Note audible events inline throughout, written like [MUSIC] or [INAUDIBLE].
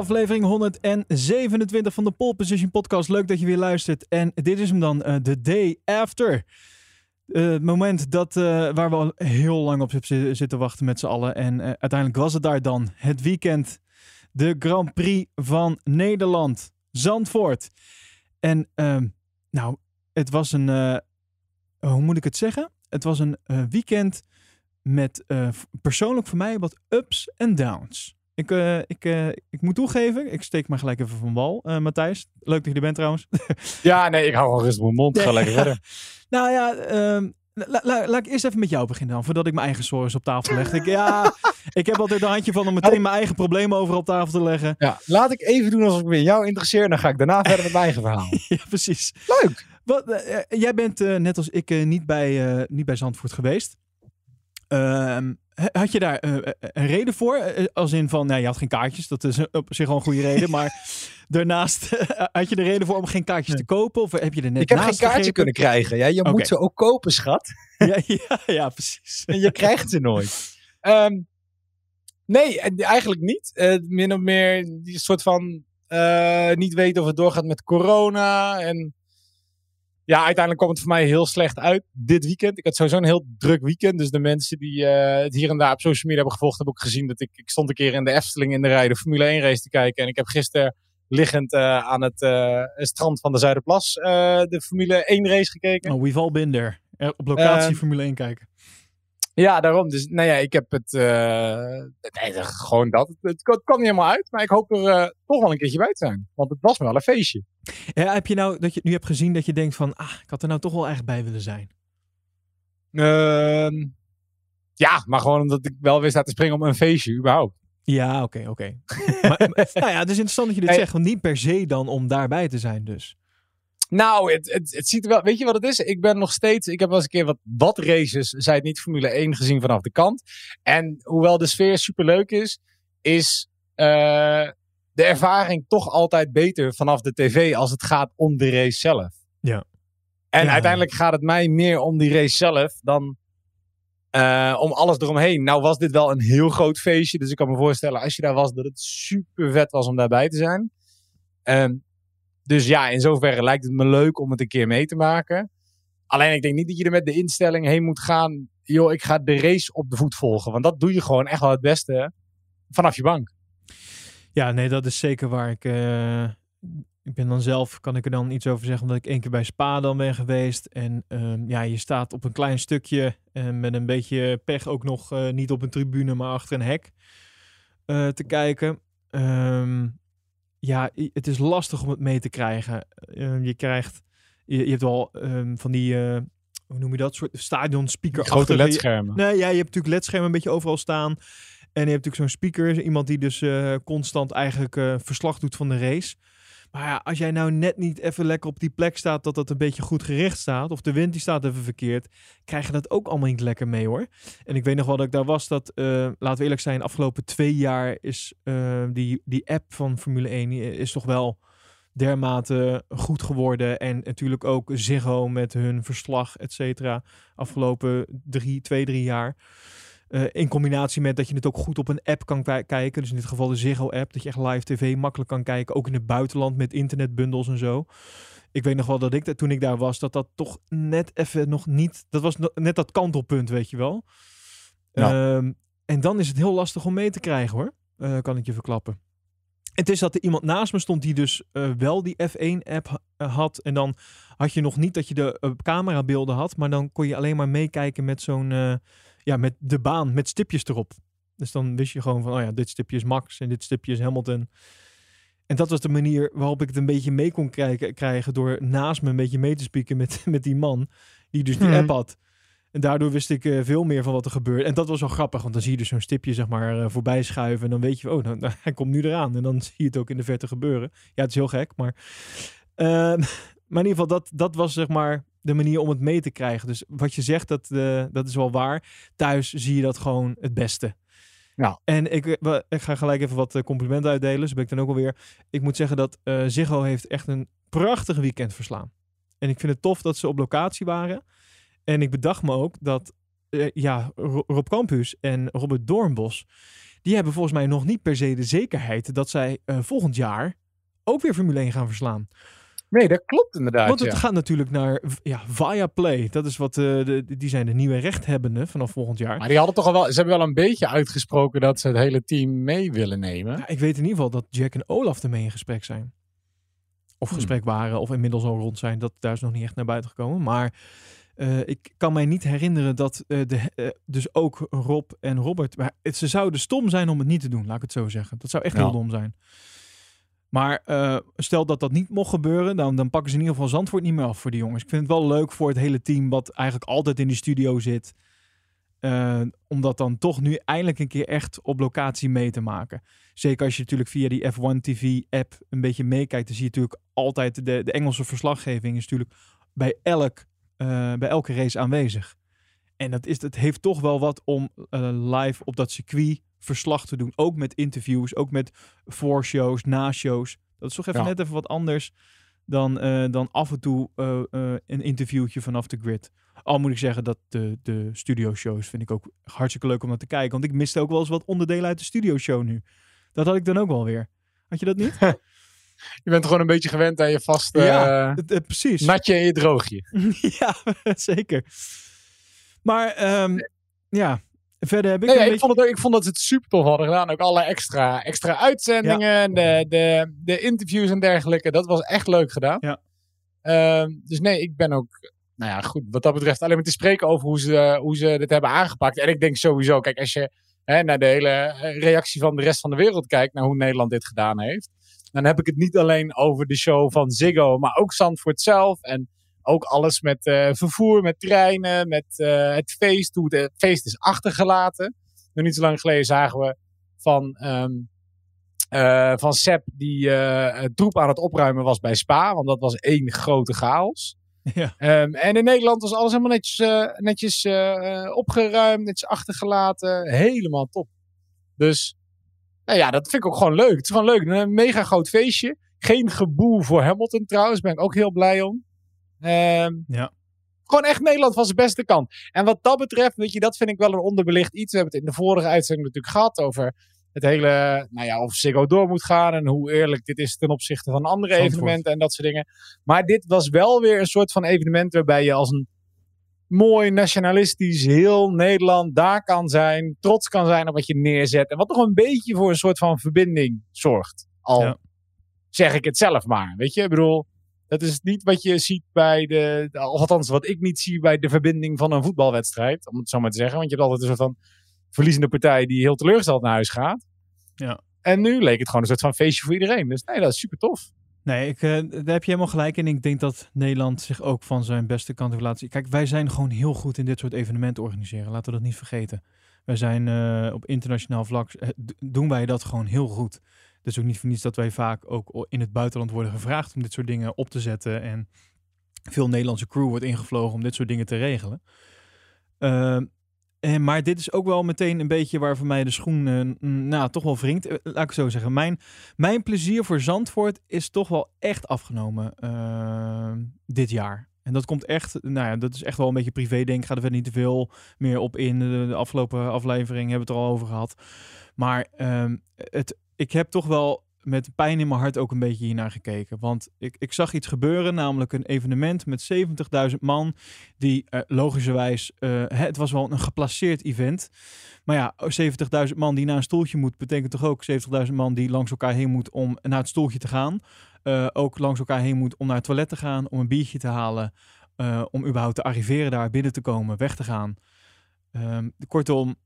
Aflevering 127 van de Pole Position Podcast. Leuk dat je weer luistert. En dit is hem dan, de day after. het moment dat, waar we al heel lang op zitten wachten met z'n allen. En uiteindelijk was het daar dan. Het weekend. De Grand Prix van Nederland. Zandvoort. En ehm, nou, het was een, hoe moet ik het zeggen? Het was een weekend met persoonlijk voor mij wat ups en downs. Ik, ik, ik moet toegeven, ik steek maar gelijk even van wal. Matthijs, leuk dat je er bent trouwens. [LAUGHS] ja, nee, ik hou gewoon rustig mijn mond. Ga lekker verder. [LAUGHS] nou ja, um, laat ik eerst even met jou beginnen dan, voordat ik mijn eigen zorgen op tafel leg. Ik, ja, [LAUGHS] ik heb altijd een handje van om meteen mijn eigen problemen over op tafel te leggen. Ja, laat ik even doen alsof ik me in jou interesseer en dan ga ik daarna verder met mijn eigen verhaal. ja, precies. Leuk. Wat, jij bent net als ik niet, bij, niet bij Zandvoort geweest. Ehm, had je daar een reden voor? als in van, nou, je had geen kaartjes, dat is op zich al een goede reden. [LAUGHS] Maar daarnaast had je de reden voor om geen kaartjes te kopen? Of heb je er net Ik heb geen kaartje kunnen krijgen. Ja, je okay. moet ze ook kopen, schat. [LAUGHS] ja, ja, ja, precies. en je krijgt ze nooit. Um, nee, eigenlijk niet. min of meer die soort van niet weten of het doorgaat met corona. En ja, uiteindelijk kwam het voor mij heel slecht uit dit weekend. Ik had sowieso een heel druk weekend. Dus de mensen die uh, het hier en daar op social media hebben gevolgd, hebben ook gezien dat ik, ik stond een keer in de Efteling in de rij de Formule 1 race te kijken. En ik heb gisteren liggend uh, aan het uh, strand van de Zuiderplas de Formule 1 race gekeken. Oh, we've all been there. Op locatie Formule 1 kijken. Ja, daarom. Dus nou ja, ik heb het. Nee, gewoon dat. Het, het, kwam niet helemaal uit. Maar ik hoop er uh, toch wel een keertje bij te zijn. Want het was wel een feestje. Ja, heb je nou dat je het nu hebt gezien dat je denkt van. Ah, ik had er nou toch wel echt bij willen zijn? Uh, ja, maar gewoon omdat ik wel weer sta te springen om een feestje, überhaupt. Ja, oké, okay, oké. [LAUGHS] Okay. nou ja, het is interessant dat je dit hey. zegt. Want niet per se dan om daarbij te zijn, dus. Nou, het, het, het ziet er wel. Weet je wat het is? Ik ben nog steeds. Ik heb wel eens een keer wat, wat races, zij het niet Formule 1 gezien vanaf de kant. En hoewel de sfeer superleuk is, is uh, de ervaring toch altijd beter vanaf de tv als het gaat om de race zelf. Ja. En ja. uiteindelijk gaat het mij meer om die race zelf dan uh, om alles eromheen. Nou was dit wel een heel groot feestje, dus ik kan me voorstellen als je daar was dat het super vet was om daarbij te zijn. Um, dus ja, in zoverre lijkt het me leuk om het een keer mee te maken. Alleen ik denk niet dat je er met de instelling heen moet gaan. Joh, ik ga de race op de voet volgen. Want dat doe je gewoon echt wel het beste vanaf je bank. Ja, nee, dat is zeker waar. Ik, uh, ik ben dan zelf, kan ik er dan iets over zeggen, omdat ik één keer bij Spa dan ben geweest. En um, ja, je staat op een klein stukje en met een beetje pech ook nog uh, niet op een tribune, maar achter een hek te kijken. Um, ja, het is lastig om het mee te krijgen. Uh, je krijgt, je, je hebt wel um, van die, uh, hoe noem je dat, soort stadion speaker. Grote ledschermen. Nee, ja, je hebt natuurlijk ledschermen een beetje overal staan. En je hebt natuurlijk zo'n speaker, iemand die dus uh, constant eigenlijk verslag doet van de race. Maar ja, als jij nou net niet even lekker op die plek staat dat dat een beetje goed gericht staat, of de wind die staat even verkeerd, krijg je dat ook allemaal niet lekker mee hoor. En ik weet nog wel dat ik daar was, dat, uh, laten we eerlijk zijn, afgelopen twee jaar is uh, die, die app van Formule 1 is toch wel dermate goed geworden. En natuurlijk ook Ziggo met hun verslag, et cetera, afgelopen drie, twee, drie jaar. Uh, in combinatie met dat je het ook goed op een app kan kijken. Dus in dit geval de Ziggo-app. Dat je echt live tv makkelijk kan kijken. Ook in het buitenland met internetbundels en zo. Ik weet nog wel dat ik, toen ik daar was, dat dat toch net even nog niet... Dat was net dat kantelpunt, weet je wel. Ja. Um, en dan is het heel lastig om mee te krijgen, hoor. Uh, kan ik je verklappen. Het is dat er iemand naast me stond die dus uh, wel die F1-app had. En dan had je nog niet dat je de uh, camerabeelden had. Maar dan kon je alleen maar meekijken met zo'n ja, met de baan, met stipjes erop. Dus dan wist je gewoon van, oh ja, dit stipje is Max en dit stipje is Hamilton. En dat was de manier waarop ik het een beetje mee kon krijgen, krijgen door naast me een beetje mee te spieken met, [LAUGHS] met die man die dus die hmm. app had. En daardoor wist ik uh, veel meer van wat er gebeurde. En dat was wel grappig, want dan zie je dus zo'n stipje zeg maar uh, voorbij schuiven. En dan weet je, oh, nou, [LAUGHS] nou, hij komt nu eraan. En dan [LAUGHS] zie je het ook in de verte gebeuren. Ja, het is heel gek, maar... Uh, maar in ieder geval, dat, dat was zeg maar de manier om het mee te krijgen. Dus wat je zegt, dat, uh, dat is wel waar. Thuis zie je dat gewoon het beste. Ja. En ik, ik ga gelijk even wat complimenten uitdelen. Dus ben ik dan ook alweer. Ik moet zeggen dat uh, Ziggo heeft echt een prachtig weekend verslaan. En ik vind het tof dat ze op locatie waren. En ik bedacht me ook dat uh, ja, Rob Campus en Robert Doornbos, die hebben volgens mij nog niet per se de zekerheid dat zij eh, volgend jaar ook weer Formule 1 gaan verslaan. Nee, dat klopt inderdaad. Want het ja. gaat natuurlijk naar ja, Viaplay. Dat is wat, eh, de, die zijn de nieuwe rechthebbenden vanaf volgend jaar. Maar die hadden toch al wel, ze hebben wel een beetje uitgesproken dat ze het hele team mee willen nemen. Ja, ik weet in ieder geval dat Jack en Olaf ermee in gesprek zijn. Of Hmm. gesprek waren, of inmiddels al rond zijn. Dat, daar is nog niet echt naar buiten gekomen. Maar eh, ik kan mij niet herinneren dat eh, de, dus ook Rob en Robert... Maar het, ze zouden stom zijn om het niet te doen, laat ik het zo zeggen. Dat zou echt Ja. heel dom zijn. Maar eh, stel dat dat niet mocht gebeuren, dan, dan pakken ze in ieder geval Zandvoort niet meer af voor die jongens. Ik vind het wel leuk voor het hele team wat eigenlijk altijd in de studio zit. eh, om dat dan toch nu eindelijk een keer echt op locatie mee te maken. Zeker als je natuurlijk via die F1 TV app een beetje meekijkt, dan zie je natuurlijk altijd de, de Engelse verslaggeving is natuurlijk bij, elk, eh, bij elke race aanwezig. En dat, is, dat heeft toch wel wat om live op dat circuit verslag te doen. Ook met interviews, ook met voorshows, na-shows. Dat is toch even Ja. net even wat anders dan, eh, dan af en toe eh, eh, een interviewtje vanaf de grid. Al moet ik zeggen dat de, de studio-shows vind ik ook hartstikke leuk om naar te kijken. Want ik miste ook wel eens wat onderdelen uit de studio-show nu. Dat had ik dan ook wel weer. Had je dat niet? [LAUGHS] Je bent gewoon een beetje gewend aan je vaste Ja, precies. natje en je droogje. [LAUGHS] ja, [LAUGHS] zeker. Maar ehm, ja, verder heb ik Nee, ik, vond het ik vond dat ze het super tof hadden gedaan. Ook alle extra, extra uitzendingen, en de, de, de interviews en dergelijke. Dat was echt leuk gedaan. Ja. Ehm, dus nee, ik ben ook, nou ja, goed. Wat dat betreft alleen maar te spreken over hoe ze, hoe ze dit hebben aangepakt. En ik denk sowieso, kijk, als je hè, naar de hele eh, reactie van de rest van de wereld kijkt, naar hoe Nederland dit gedaan heeft. Dan heb ik het niet alleen over de show van Ziggo, maar ook Zandvoort zelf. En ook alles met eh, vervoer, met treinen, met eh, het feest. Hoe het feest is achtergelaten. Nog niet zo lang geleden zagen we van, eh, van Sepp die eh, het troep aan het opruimen was bij Spa. Want dat was één grote chaos. Ja. Ehm, en in Nederland was alles helemaal netjes, eh, netjes eh, eh, opgeruimd, netjes achtergelaten. Helemaal top. Dus nou ja, dat vind ik ook gewoon leuk. Het is gewoon leuk. Een mega groot feestje. Geen geboel voor Hamilton trouwens. Daar ben ik ook heel blij om. Ehm, Ja. Gewoon echt Nederland van zijn beste kant. En wat dat betreft, weet je, dat vind ik wel een onderbelicht iets. We hebben het in de vorige uitzending natuurlijk gehad over het hele, nou ja, of Ziggo door moet gaan en hoe eerlijk dit is ten opzichte van andere Zandvoort. evenementen en dat soort dingen. Maar dit was wel weer een soort van evenement waarbij je als een mooi nationalistisch heel Nederland daar kan zijn, trots kan zijn op wat je neerzet en wat toch een beetje voor een soort van verbinding zorgt. Al Ja. zeg ik het zelf maar, weet je? Ik bedoel, dat is niet wat je ziet bij de, althans wat ik niet zie bij de verbinding van een voetbalwedstrijd, om het zo maar te zeggen. Want je hebt altijd een soort van verliezende partij die heel teleurgesteld naar huis gaat. Ja. En nu leek het gewoon een soort van feestje voor iedereen. Dus nee, dat is super tof. Nee, ik, eh, daar heb je helemaal gelijk in. Ik denk dat Nederland zich ook van zijn beste kant laten zien. Kijk, wij zijn gewoon heel goed in dit soort evenementen organiseren. Laten we dat niet vergeten. Wij zijn eh, op internationaal vlak, eh, doen wij dat gewoon heel goed. Is ook niet voor niets dat wij vaak ook in het buitenland worden gevraagd om dit soort dingen op te zetten. En veel Nederlandse crew wordt ingevlogen om dit soort dingen te regelen. Ehm, en, maar dit is ook wel meteen een beetje waar voor mij de schoen eh, nou, toch wel wringt. Eh, laat ik zo zeggen. Mijn, mijn plezier voor Zandvoort is toch wel echt afgenomen eh, dit jaar. En dat komt echt, nou ja, dat is echt wel een beetje privé denk. Ik ga er verder niet te veel meer op in. De, de afgelopen aflevering hebben we het er al over gehad. Maar ehm, het, ik heb toch wel met pijn in mijn hart ook een beetje hiernaar gekeken. Want ik, ik zag iets gebeuren, namelijk een evenement met 70.000 man. Die eh, logischerwijs, eh, het was wel een geplaceerd event. Maar ja, 70.000 man die naar een stoeltje moet, betekent toch ook 70.000 man die langs elkaar heen moet om naar het stoeltje te gaan. Eh, ook langs elkaar heen moet om naar het toilet te gaan, om een biertje te halen. om überhaupt te arriveren daar, binnen te komen, weg te gaan. Ehm, kortom,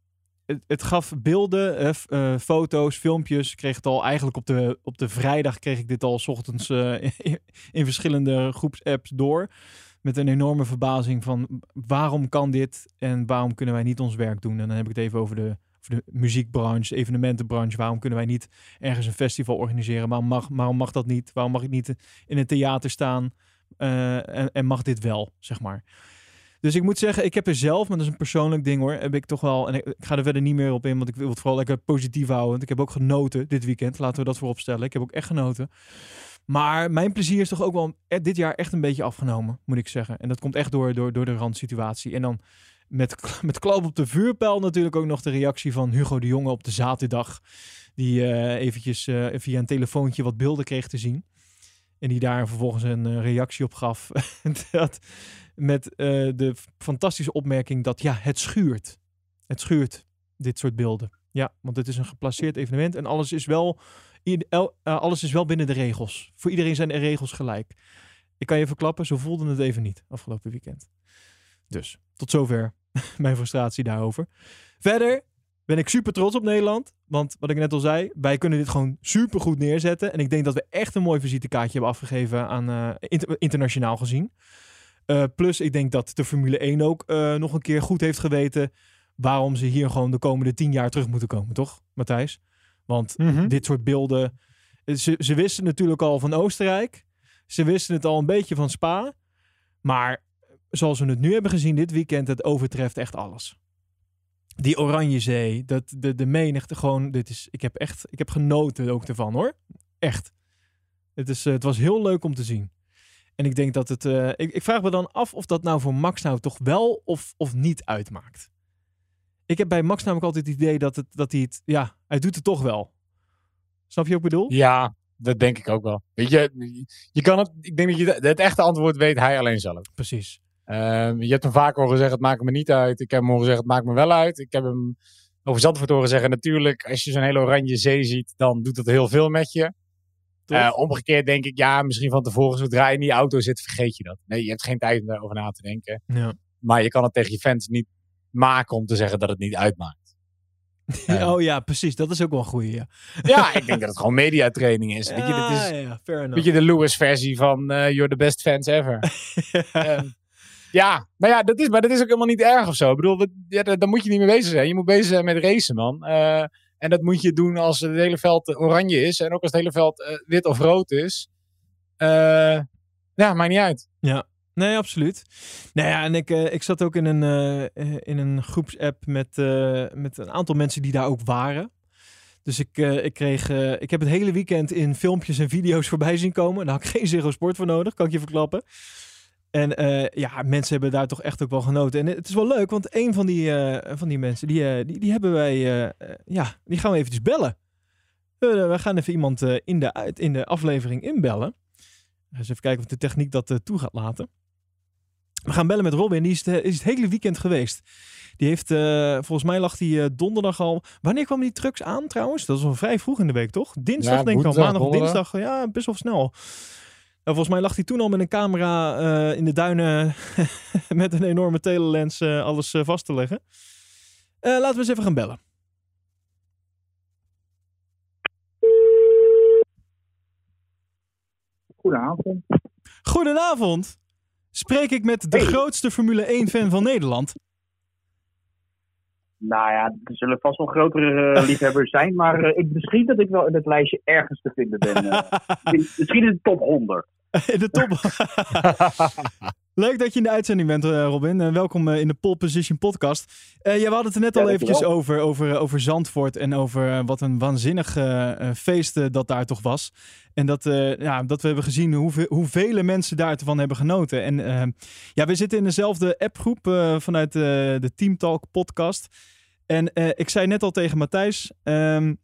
het, gaf beelden, eh, foto's, filmpjes. Ik kreeg het al eigenlijk op de, op de vrijdag kreeg ik dit al 's ochtends eh, in, in verschillende groepsapps door. Met een enorme verbazing van waarom kan dit en waarom kunnen wij niet ons werk doen? En dan heb ik het even over de, over de muziekbranche, de evenementenbranche. Waarom kunnen wij niet ergens een festival organiseren? Waarom mag, waarom mag dat niet? Waarom mag ik niet in een theater staan? Eh, en, en mag dit wel, zeg maar. Dus ik moet zeggen, ik heb er zelf, maar dat is een persoonlijk ding hoor, heb ik toch wel, en ik, ga er verder niet meer op in, want ik wil het vooral lekker positief houden. Want ik heb ook genoten dit weekend, laten we dat voorop stellen. Ik heb ook echt genoten. Maar mijn plezier is toch ook wel eh, dit jaar echt een beetje afgenomen, moet ik zeggen. En dat komt echt door, door, door de randsituatie. En dan met, [LAUGHS] met klap op de vuurpijl natuurlijk ook nog de reactie van Hugo de Jonge op de zaterdag. Die eh, eventjes eh, via een telefoontje wat beelden kreeg te zien. En die daar vervolgens een eh, reactie op gaf. [LAUGHS] dat, met de fantastische opmerking dat ja, het schuurt. Het schuurt, dit soort beelden. Ja, want het is een geplaceerd evenement en alles is wel, alles is wel binnen de regels. Voor iedereen zijn de regels gelijk. Ik kan je verklappen, zo voelden het even niet afgelopen weekend. Dus tot zover [LAUGHS] mijn frustratie daarover. Verder ben ik super trots op Nederland. Want wat ik net al zei, wij kunnen dit gewoon super goed neerzetten. En ik denk dat we echt een mooi visitekaartje hebben afgegeven aan uh, internationaal gezien. Uh, plus, ik denk dat de Formule 1 ook uh, nog een keer goed heeft geweten waarom ze hier gewoon de komende tien jaar terug moeten komen, toch, Matthijs? Want mm -hmm. dit soort beelden. Ze, ze wisten natuurlijk al van Oostenrijk. Ze wisten het al een beetje van Spa. Maar zoals we het nu hebben gezien dit weekend, het overtreft echt alles. Die Oranje Zee, dat, de, de menigte, gewoon, dit is, ik heb echt, ik heb genoten ook ervan hoor. Echt. Het, is, het was heel leuk om te zien. En ik denk dat het, uh, ik, ik vraag me dan af of dat nou voor Max nou toch wel of, of niet uitmaakt. Ik heb bij Max namelijk altijd het idee dat, het, dat hij het, ja, hij doet het toch wel. Snap je wat ik bedoel? Ja, dat denk ik ook wel. Weet je, je kan het, ik denk dat je het echte antwoord weet hij alleen zelf. Precies. Um, je hebt hem vaak al gezegd, het maakt me niet uit. Ik heb hem al gezegd, het maakt me wel uit. Ik heb hem over Zandvoort horen zeggen, natuurlijk, als je zo'n hele oranje zee ziet, dan doet dat heel veel met je. Uh, omgekeerd denk ik, ja, misschien van tevoren, zodra je in die auto zit, vergeet je dat. Nee, je hebt geen tijd om daarover na te denken. Ja. Maar je kan het tegen je fans niet maken om te zeggen dat het niet uitmaakt. [LAUGHS] oh ja, precies. Dat is ook wel een goeie, ja. [LAUGHS] ja, ik denk dat het gewoon mediatraining is. Ja, weet je, dat is ja, fair enough. Weet je, de Lewis-versie van uh, You're the best fans ever. um, [LAUGHS] ja, nou ja, dat is, maar dat is ook helemaal niet erg of zo. Ik bedoel, dat, daar moet je niet mee bezig zijn. Je moet bezig zijn met racen, man. En dat moet je doen als het hele veld oranje is. En ook als het hele veld uh, wit of rood is. Uh, ja, maakt niet uit. Ja, nee, absoluut. Nou ja, en ik, uh, ik zat ook in een, in een groepsapp met, met een aantal mensen die daar ook waren. Dus ik, ik kreeg, ik heb het hele weekend in filmpjes en video's [LAUGHS] voorbij zien komen. Daar had ik geen Zero Sport voor nodig, kan ik je verklappen. En ja, mensen hebben daar toch echt ook wel genoten. En het is wel leuk, want een van die, van die mensen, die, die, die hebben wij, ja, die gaan we eventjes bellen. we gaan even iemand in, de, in de aflevering inbellen. Eens even kijken of de techniek dat toe gaat laten. We gaan bellen met Robin. Die is, de, is het hele weekend geweest. Die heeft, volgens mij lag hij donderdag al. Wanneer kwam die trucks aan trouwens? Dat was al vrij vroeg in de week, toch? Dinsdag, ja, denk ik al. Maandag of dinsdag. Ja, best wel snel. Nou, volgens mij lag hij toen al met een camera uh, in de duinen. [LAUGHS] met een enorme telelens alles vast te leggen. laten we eens even gaan bellen. Goedenavond. Goedenavond. Spreek ik met de Hey. grootste Formule 1-fan van Nederland? Nou ja, er zullen vast wel grotere eh, [LAUGHS] liefhebbers zijn, maar eh, ik beschiet dat ik wel in het lijstje ergens te vinden ben. eh. [LAUGHS] misschien in de top 100. [LAUGHS] In de top. Leuk dat je in de uitzending bent, Robin. Welkom in de Pole Position podcast. Ja, we hadden het er net Ja, al eventjes over, over, over Zandvoort en over wat een waanzinnig eh, feest dat daar toch was. En dat, ja, dat we hebben gezien hoeveel, hoeveel mensen daarvan hebben genoten. En ja, we zitten in dezelfde appgroep vanuit de Team Talk podcast. En eh, ik zei net al tegen Matthijs, ehm,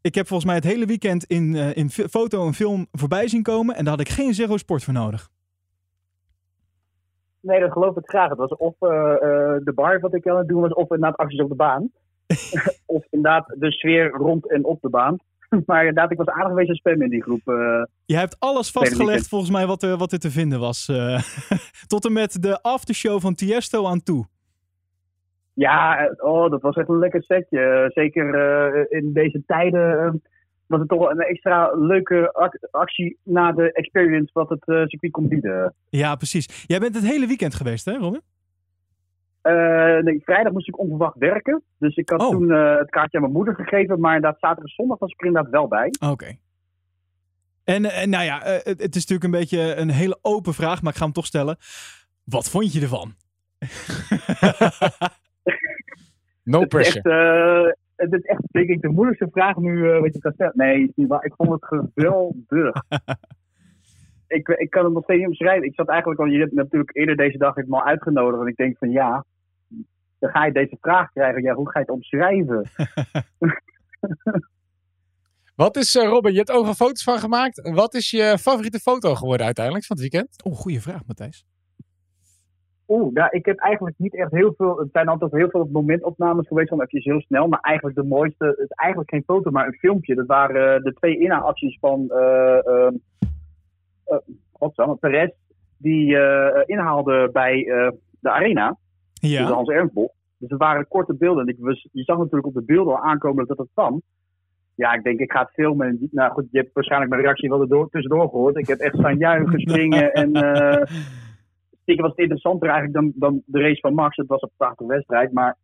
ik heb volgens mij het hele weekend in, eh, in foto en film voorbij zien komen. En daar had ik geen Zero Sport voor nodig. Nee, dat geloof ik graag. Het was of eh, de bar wat ik aan het doen was, of inderdaad acties op de baan. [LAUGHS] of inderdaad de sfeer rond en op de baan. [LAUGHS] maar inderdaad, ik was aardig geweest spam in die groep. Je hebt alles vastgelegd volgens mij wat er, wat er te vinden was. [LAUGHS] tot en met de aftershow van Tiesto aan toe. Ja, oh, dat was echt een lekker setje. Zeker eh, in deze tijden eh, was het toch wel een extra leuke ac- actie na de experience wat het eh, circuit kon bieden. Ja, precies. Jij bent het hele weekend geweest, hè, Robin? Nee, vrijdag moest ik onverwacht werken. Dus ik had Oh. toen het kaartje aan mijn moeder gegeven. Maar inderdaad, zaterdag en zondag was ik er inderdaad wel bij. Oké. En, eh, nou ja, het, het is natuurlijk een beetje een hele open vraag, maar ik ga hem toch stellen. Wat vond je ervan? [LAUGHS] No Het is pressure. echt, eh, het is echt, denk ik, de moeilijkste vraag nu eh, wat je kan stellen. Nee, is niet waar. ik vond het geweldig. [LAUGHS] ik, ik kan het nog steeds niet omschrijven. Ik zat eigenlijk al, je hebt natuurlijk eerder deze dag me al uitgenodigd. En ik denk van ja, dan ga je deze vraag krijgen. Ja, hoe ga je het omschrijven? [LAUGHS] Wat is, uh, Robin, je hebt overal foto's van gemaakt. Wat is je favoriete foto geworden uiteindelijk van het weekend? Oh, goede vraag, Matthijs. Oeh, nou, ik heb eigenlijk niet echt heel veel. Het zijn altijd heel veel momentopnames geweest, van even heel snel. Maar eigenlijk de mooiste, het is eigenlijk geen foto, maar een filmpje. Dat waren uh, de twee inhaalacties van uh, uh, uh, Perez, die inhaalde bij de arena. Ja. Dus Hans Ernstbol. Dus het waren korte beelden. En ik was, je zag natuurlijk op de beelden al aankomen dat het kwam. Ja, ik denk, ik ga het filmen. Nou goed, je hebt waarschijnlijk mijn reactie wel erdoor, tussendoor gehoord. Ik heb echt staan juichen, [LAUGHS] springen en... Stiekem was het interessanter eigenlijk dan, dan de race van Max. Het was een prachtige wedstrijd, maar...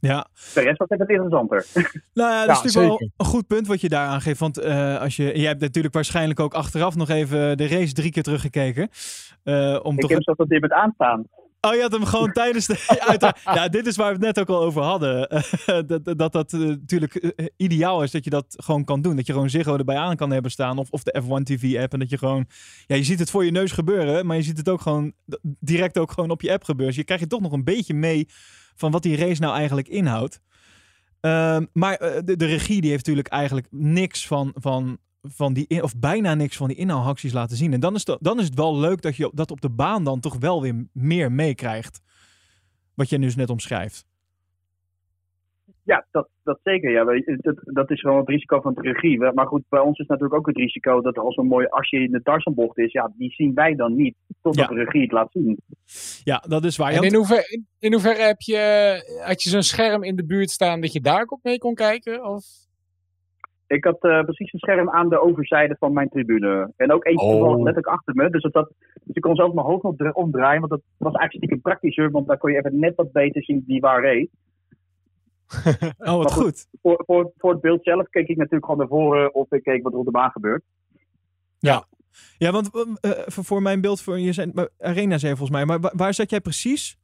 Ja. De rest was even interessanter. [LAUGHS] Nou ja, dat ja, is natuurlijk wel een goed punt wat je daar aangeeft. Want uh, als je, jij hebt natuurlijk waarschijnlijk ook achteraf nog even de race drie keer teruggekeken. Uh, om ik toch heb zo tot dit met aanstaan. Oh, je had hem gewoon [LAUGHS] tijdens de. ja, dit is waar we het net ook al over hadden. [LAUGHS] dat dat, dat uh, natuurlijk uh, ideaal is dat je dat gewoon kan doen. Dat je gewoon Ziggo erbij aan kan hebben staan. Of, of de F1 TV-app. En dat je gewoon. Ja, je ziet het voor je neus gebeuren. Maar je ziet het ook gewoon direct ook gewoon op je app gebeuren. Dus je krijgt je toch nog een beetje mee van wat die race nou eigenlijk inhoudt. Uh, maar uh, de, de, regie die heeft natuurlijk eigenlijk niks van, van, van die, of bijna niks van die inhaalacties laten zien. En dan is, het, dan is het wel leuk dat je dat op de baan dan toch wel weer meer meekrijgt. Wat je dus net omschrijft. Ja, dat, dat zeker. Ja. Dat, dat is gewoon het risico van de regie. Maar goed, bij ons is natuurlijk ook het risico dat als een mooie asje in de Tarzanbocht is, ja, die zien wij dan niet totdat ja. de regie het laat zien. Ja, dat is waar. En in hoeverre, in, in hoeverre heb je, had je zo'n scherm in de buurt staan dat je daar ook mee kon kijken? Of? Ik had uh, precies een scherm aan de overzijde van mijn tribune. En ook eentje oh. letterlijk achter me. Dus, dat, dat, dus ik kon zelf mijn hoofd nog omdraaien. Want dat was eigenlijk stiekem praktischer. Want daar kon je even net wat beter zien wie waar reed. [LAUGHS] oh, wat goed. goed. Voor, voor, voor het beeld zelf keek ik natuurlijk gewoon naar voren. Of ik keek wat er op de baan gebeurt. Ja. Ja, want uh, voor mijn beeld, voor je zijn, Arena zei volgens mij. Maar waar, waar zat jij precies?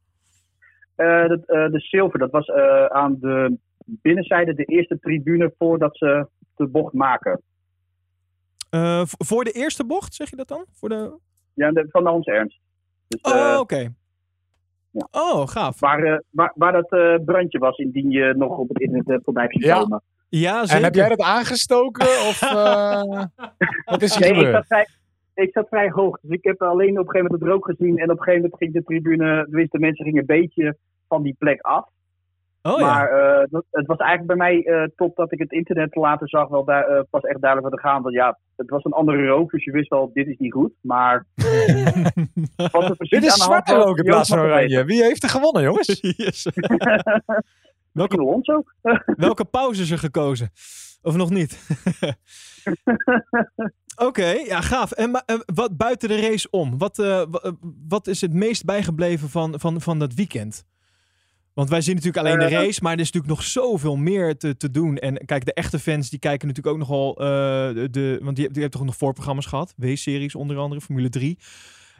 Uh, de, uh, de Silver, dat was aan de binnenzijde, de eerste tribune voordat ze de bocht maken. Uh, voor de eerste bocht, zeg je dat dan? Voor de... Ja, de, van de Hans Ernst. Dus, oh, oké. Okay. Ja. Oh, gaaf. Waar, uh, waar, waar dat uh, brandje was, indien je nog op het internet voorbij hebt ja. komen. Ja, zeker. En heb jij dat aangestoken? of [LAUGHS] wat is er nee, gebeurd? Ik zat, vrij, ik zat vrij hoog. Dus ik heb alleen op een gegeven moment het rook gezien. En op een gegeven moment ging de tribune, de mensen gingen een beetje van die plek af. Oh, maar ja. uh, het was eigenlijk bij mij, uh, totdat ik het internet later zag, wel daar, uh, pas echt duidelijk wat er gaan. Want ja, het was een andere rook, dus je wist wel, dit is niet goed. Maar. [LAUGHS] wat er dit is zwarte rook in plaats van oranje. Wie heeft er gewonnen, jongens? [LAUGHS] yes. [LAUGHS] welke, Alonso? welke pauze is er gekozen? Of nog niet? Oké, okay, ja, gaaf. En maar, wat buiten de race om? Wat, wat is het meest bijgebleven van, van, van dat weekend? Want wij zien natuurlijk alleen de race, maar er is natuurlijk nog zoveel meer te, te doen. En kijk, de echte fans die kijken natuurlijk ook nogal uh, de. Want die, die hebben toch nog voorprogramma's gehad? W-series onder andere, Formule 3.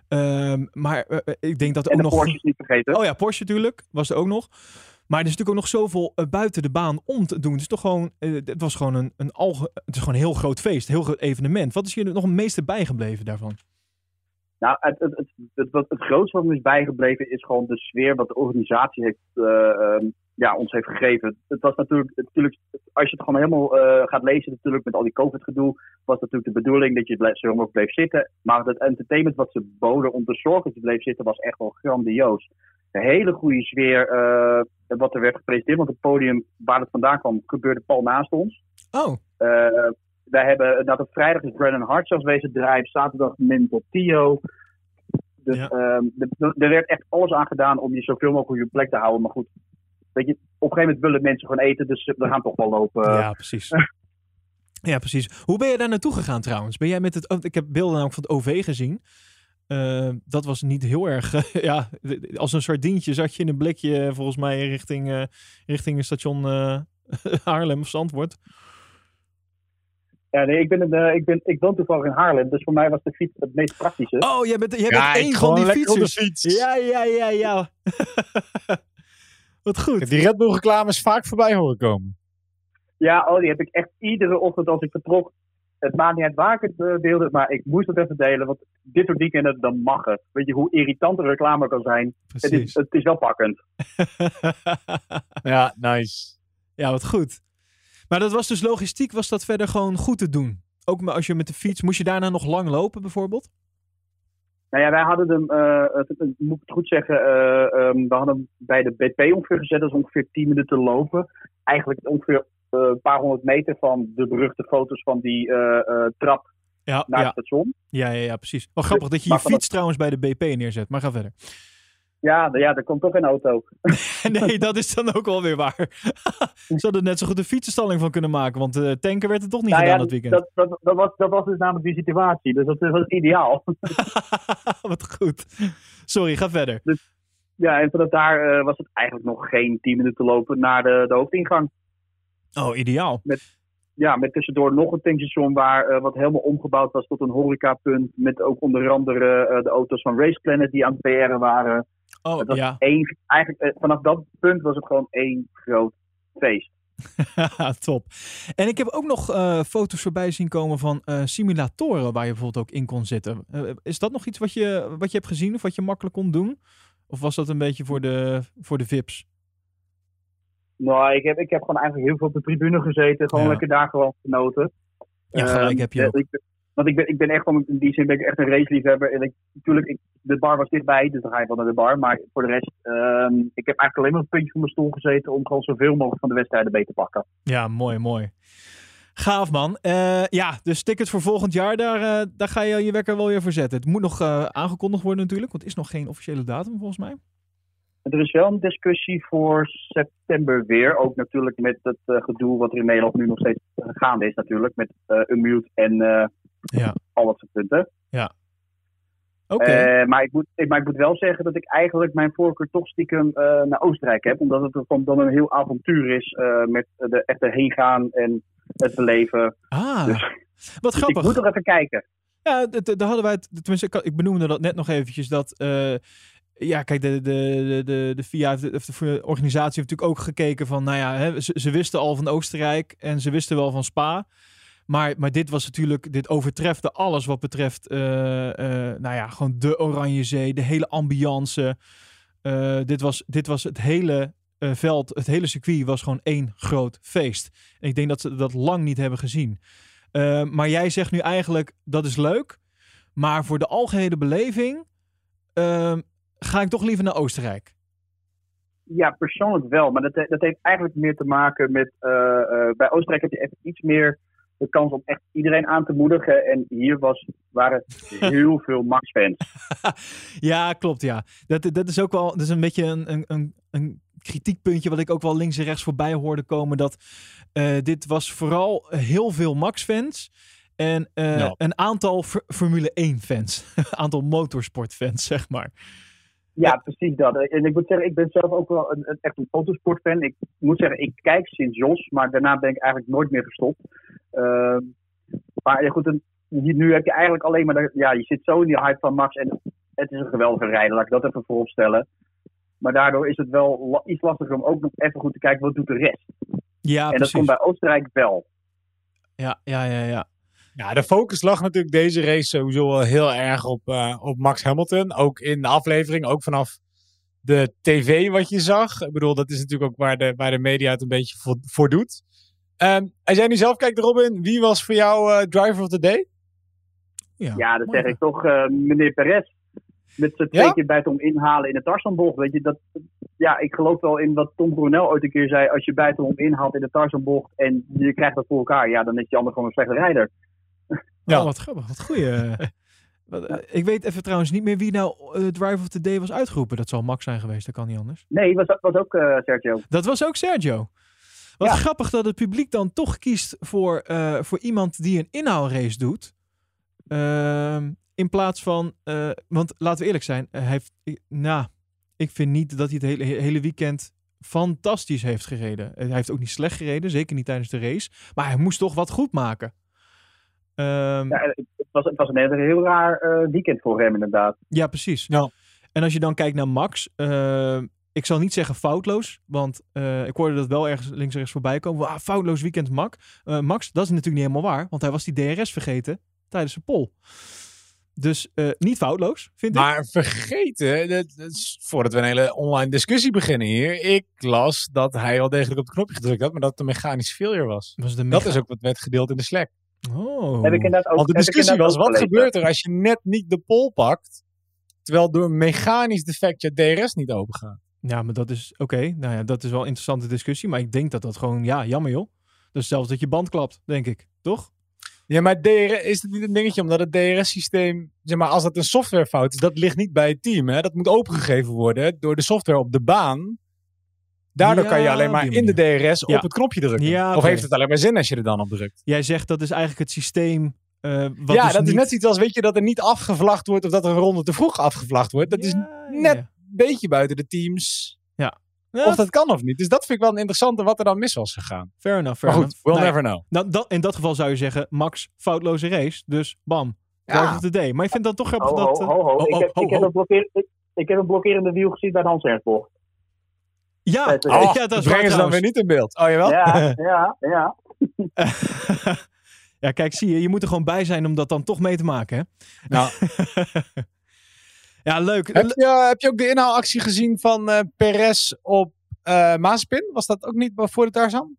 Um, maar uh, ik denk dat er en ook nog... Porsche niet vergeten. Oh ja, Porsche natuurlijk, was er ook nog. Maar er is natuurlijk ook nog zoveel uh, buiten de baan om te doen. Het is toch gewoon... het was gewoon een, een, alge, het is gewoon een heel groot feest, een heel groot evenement. Wat is je nog het meeste bijgebleven daarvan? Nou, het, het, het, het, het, het grootste wat me is bijgebleven is gewoon de sfeer wat de organisatie heeft, uh, um, ja, ons heeft gegeven. Het was natuurlijk, natuurlijk als je het gewoon helemaal uh, gaat lezen, natuurlijk met al die COVID-gedoe, was natuurlijk de bedoeling dat je zo mogelijk bleef zitten. Maar het entertainment wat ze boden om te zorgen dat je bleef zitten, was echt wel grandioos. Een hele goede sfeer uh, wat er werd gepresenteerd, want het podium waar het vandaan kwam, gebeurde pal naast ons. Oh. Wij hebben, dat op vrijdag is Brandon Hart zoals wezen zaterdag Mental Tio. Dus ja. um, er werd echt alles aan gedaan om je zoveel mogelijk op je plek te houden. Maar goed, weet je, op een gegeven moment willen mensen gewoon eten, dus we gaan toch wel lopen. Ja, precies. [LAUGHS] ja, precies. Hoe ben je daar naartoe gegaan trouwens? Ben jij met het, ik heb beelden namelijk van het OV gezien. Uh, dat was niet heel erg, [LAUGHS] ja, als een sardientje zat je in een blikje volgens mij richting, uh, richting station uh, [LAUGHS] Haarlem of Zandvoort. Ja, nee, ik, ben een, uh, ik, ben, ik woon toevallig in Haarlem, dus voor mij was de fiets het meest praktische. Oh, jij bent, jij bent ja, één van die fietsers. Fiets. Ja, ja, ja, ja. [LAUGHS] Wat goed. Die Red Bull reclames vaak voorbij horen komen. Ja, oh, die heb ik echt iedere ochtend als ik vertrok. het maakt niet uit waar ik het uh, deelde, maar ik moest het even delen. Want dit soort weekenden, dan mag het. Weet je hoe irritant de reclame kan zijn? Het is, het is wel pakkend. [LAUGHS] ja, nice. Ja, wat goed. Maar dat was dus logistiek, was dat verder gewoon goed te doen? Ook als je met de fiets, moest je daarna nog lang lopen bijvoorbeeld? Nou ja, wij hadden hem, uh, moet ik het goed zeggen, uh, um, we hadden hem bij de BP ongeveer gezet. Dat is ongeveer 10 minuten lopen. Eigenlijk ongeveer een paar honderd meter van de beruchte foto's van die trap ja, naar ja. het station. Ja, ja, ja, precies. Wel grappig dat je je fiets trouwens bij de BP neerzet. Maar ga verder. Ja, ja, er komt toch een auto. [LAUGHS] nee, dat is dan ook wel weer waar. [LAUGHS] Ze hadden net zo goed een fietsenstalling van kunnen maken. Want uh, tanken werd er toch niet Nou gedaan ja, dat weekend. dat, dat, dat, was, dat was dus namelijk die situatie. Dus dat was ideaal. [LAUGHS] Wat goed. Sorry, ga verder. Ja, en vanaf daar eh, was het eigenlijk nog geen 10 minuten lopen naar de, de hoofdingang. Oh, ideaal. Ja, met tussendoor nog een tankstation waar eh, wat helemaal omgebouwd was tot een horecapunt. Met ook onder andere de auto's van Race Planet die aan het PR'en waren. Oh, ja. één, eigenlijk, eh, vanaf dat punt was het gewoon één groot feest. [LAUGHS] Top. En ik heb ook nog eh, foto's voorbij zien komen van eh, simulatoren waar je bijvoorbeeld ook in kon zitten. Is dat nog iets wat je, wat je hebt gezien of wat je makkelijk kon doen? Of was dat een beetje voor de, voor de VIP's? Nou, ik heb, ik heb gewoon eigenlijk heel veel op de tribune gezeten. Gewoon Ja. lekker daar gewoon genoten. Ja, gelijk Ehm, heb je ook. ik want ik ben, ik ben echt gewoon, in die zin ben ik echt een raceliefhebber. En ik, natuurlijk, ik, de bar was dichtbij, dus dan ga je wel naar de bar. Maar voor de rest, ehm, ik heb eigenlijk alleen maar een puntje van mijn stoel gezeten om gewoon zoveel mogelijk van de wedstrijden mee te pakken. Ja, mooi, mooi. Gaaf man. Eh, ja, dus tickets voor volgend jaar, daar, eh, daar ga je je wekker wel weer voor zetten. Het moet nog eh, aangekondigd worden natuurlijk, want het is nog geen officiële datum volgens mij. Er is wel een discussie voor september weer. Ook natuurlijk met het gedoe wat er in Nederland nu nog steeds gaande is natuurlijk. Met Unmute en Ja, al dat soort punten. oké. Eh, maar, ik moet, ik, maar ik moet wel zeggen dat ik eigenlijk mijn voorkeur toch stiekem eh, naar Oostenrijk heb. Omdat het gewoon dan een heel avontuur is eh, met de echte heen gaan en het beleven. ah, dus- wat Dus grappig. ik moet nog even kijken. Ja, daar hadden wij het. Tenminste, ik, benoemde dat net nog eventjes. Dat. ja, kijk, de, de, de, de, FIA, of de organisatie heeft natuurlijk ook gekeken van. Nou ja, ze wisten al van Oostenrijk en ze wisten wel van Spa. Maar, maar dit was natuurlijk. Dit overtrefte alles wat betreft. eh, eh, nou ja, gewoon de Oranje Zee, de hele ambiance. Eh, dit, was, dit was het hele veld, het hele circuit was gewoon één groot feest. En ik denk dat ze dat lang niet hebben gezien. Maar jij zegt nu eigenlijk dat is leuk. Maar voor de algehele beleving uh, ga ik toch liever naar Oostenrijk. Ja, persoonlijk wel. Maar dat, dat heeft eigenlijk meer te maken met. Bij Oostenrijk heb je echt iets meer de kans om echt iedereen aan te moedigen. En hier was, waren [LAUGHS] heel veel Max-fans. [LAUGHS] ja, klopt. Ja. Dat, dat is ook wel dat is een beetje een, een, een, een kritiekpuntje wat ik ook wel links en rechts voorbij hoorde komen. Dat uh, dit was vooral heel veel Max-fans. En uh, ja. een aantal Formule 1-fans. een [LAUGHS] aantal motorsport-fans, zeg maar. Ja, precies dat. En ik moet zeggen, ik ben zelf ook wel een, een echt een motorsportfan. Ik moet zeggen, ik kijk sinds Jos, maar daarna ben ik eigenlijk nooit meer gestopt. Uh, maar ja, goed, een, nu heb je eigenlijk alleen maar... De, ja, je zit zo in die hype van Max en het is een geweldige rijder, laat ik dat even voorop stellen. Maar daardoor is het wel iets lastiger om ook nog even goed te kijken wat doet de rest. Ja, en precies. dat komt bij Oostenrijk wel. Ja, ja, ja, ja. Ja, de focus lag natuurlijk deze race sowieso wel heel erg op, uh, op Max Hamilton. Ook in de aflevering, ook vanaf de tv wat je zag. Ik bedoel, dat is natuurlijk ook waar de, waar de media het een beetje voor, voor doet. Um, als jij nu zelf kijkt, Robin, wie was voor jou uh, driver of the day? Ja, ja dat zeg ik toch uh, meneer Perez. Met z'n twee ja? keer buitenom inhalen in de Tarzanbocht. Weet je, dat, ja, ik geloof wel in wat Tom Brunel ooit een keer zei. Als je buitenom inhaalt in de Tarzanbocht en je krijgt dat voor elkaar, ja, dan is die ander gewoon een slechte rijder. Ja, oh, wat grappig, wat goeie. [LAUGHS] ja. Ik weet even trouwens niet meer wie nou uh, Driver of the Day was uitgeroepen. Dat zal Max zijn geweest, dat kan niet anders. Nee, was, was ook uh, Sergio. Dat was ook Sergio. Wat ja. grappig dat het publiek dan toch kiest voor, uh, voor iemand die een inhaalrace doet. Ehm, in plaats van, uh, want laten we eerlijk zijn, hij heeft, nou, ik vind niet dat hij het hele, hele weekend fantastisch heeft gereden. Hij heeft ook niet slecht gereden, zeker niet tijdens de race. Maar hij moest toch wat goed maken. Um, ja, het, was, het was een heel, heel raar uh, weekend voor hem inderdaad. Ja, precies. Ja. En als je dan kijkt naar Max, uh, ik zal niet zeggen foutloos, want eh, ik hoorde dat wel ergens links en rechts voorbij komen. Ah, foutloos weekend Max. Eh, Max, dat is natuurlijk niet helemaal waar, want hij was die DRS vergeten tijdens de pol. Dus eh, niet foutloos, vind ik. Maar vergeten, dat, dat is voordat we een hele online discussie beginnen hier. Ik las dat hij al degelijk op het knopje gedrukt had, maar dat het een mechanische failure was. Was de Dat is ook wat werd gedeeld in de Slack. Oh. Heb ik inderdaad ook, Want de heb ik discussie was, wat gelezen. gebeurt er als je net niet de pol pakt, terwijl door een mechanisch defect je DRS niet open gaat? Ja, maar dat is oké. Nou ja, dat is wel een interessante discussie. Maar ik denk dat dat gewoon, ja, jammer joh. Dus zelfs dat je band klapt, denk ik. Toch? Ja, maar DRS, is het niet een dingetje omdat het DRS-systeem, zeg maar, als dat een softwarefout is, dat ligt niet bij het team. Hè? Dat moet opengegeven worden door de software op de baan. Daardoor Ja, kan je alleen maar in de DRS Ja. op het knopje drukken. Ja, of heeft het alleen maar zin als je er dan op drukt? Jij zegt dat is eigenlijk het systeem. eh, wat ja, dus dat niet... is net iets als, weet je, dat er niet afgevlacht wordt of dat er een ronde te vroeg afgevlacht wordt. Dat is net-. Beetje buiten de teams. Ja, Of dat kan of niet. Dus dat vind ik wel een interessante wat er dan mis was gegaan. Fair enough. Fair Maar goed, enough. we'll Nou never know. nou, dat, in dat geval zou je zeggen, Max, foutloze race. Dus bam, Ja. of the day. Maar ik vind dat toch grappig Ho, dat... ho, ho. ho, Ik heb- ik een blokkeer- ik- Ik heb een blokkerende wiel gezien bij de Hans-Ernstbocht. Ja, Het- ja, Oh, dat is brengen ze dan weer niet in beeld. Oh, jawel? Ja, [LAUGHS] ja, ja. [LAUGHS] ja, kijk, zie je, je moet er gewoon bij zijn om dat dan toch mee te maken, hè? Nou, [LAUGHS] ja, leuk. heb, je, heb je ook de inhaalactie gezien van eh Perez op eh Maaspin? Was dat ook niet voor de Tarzan?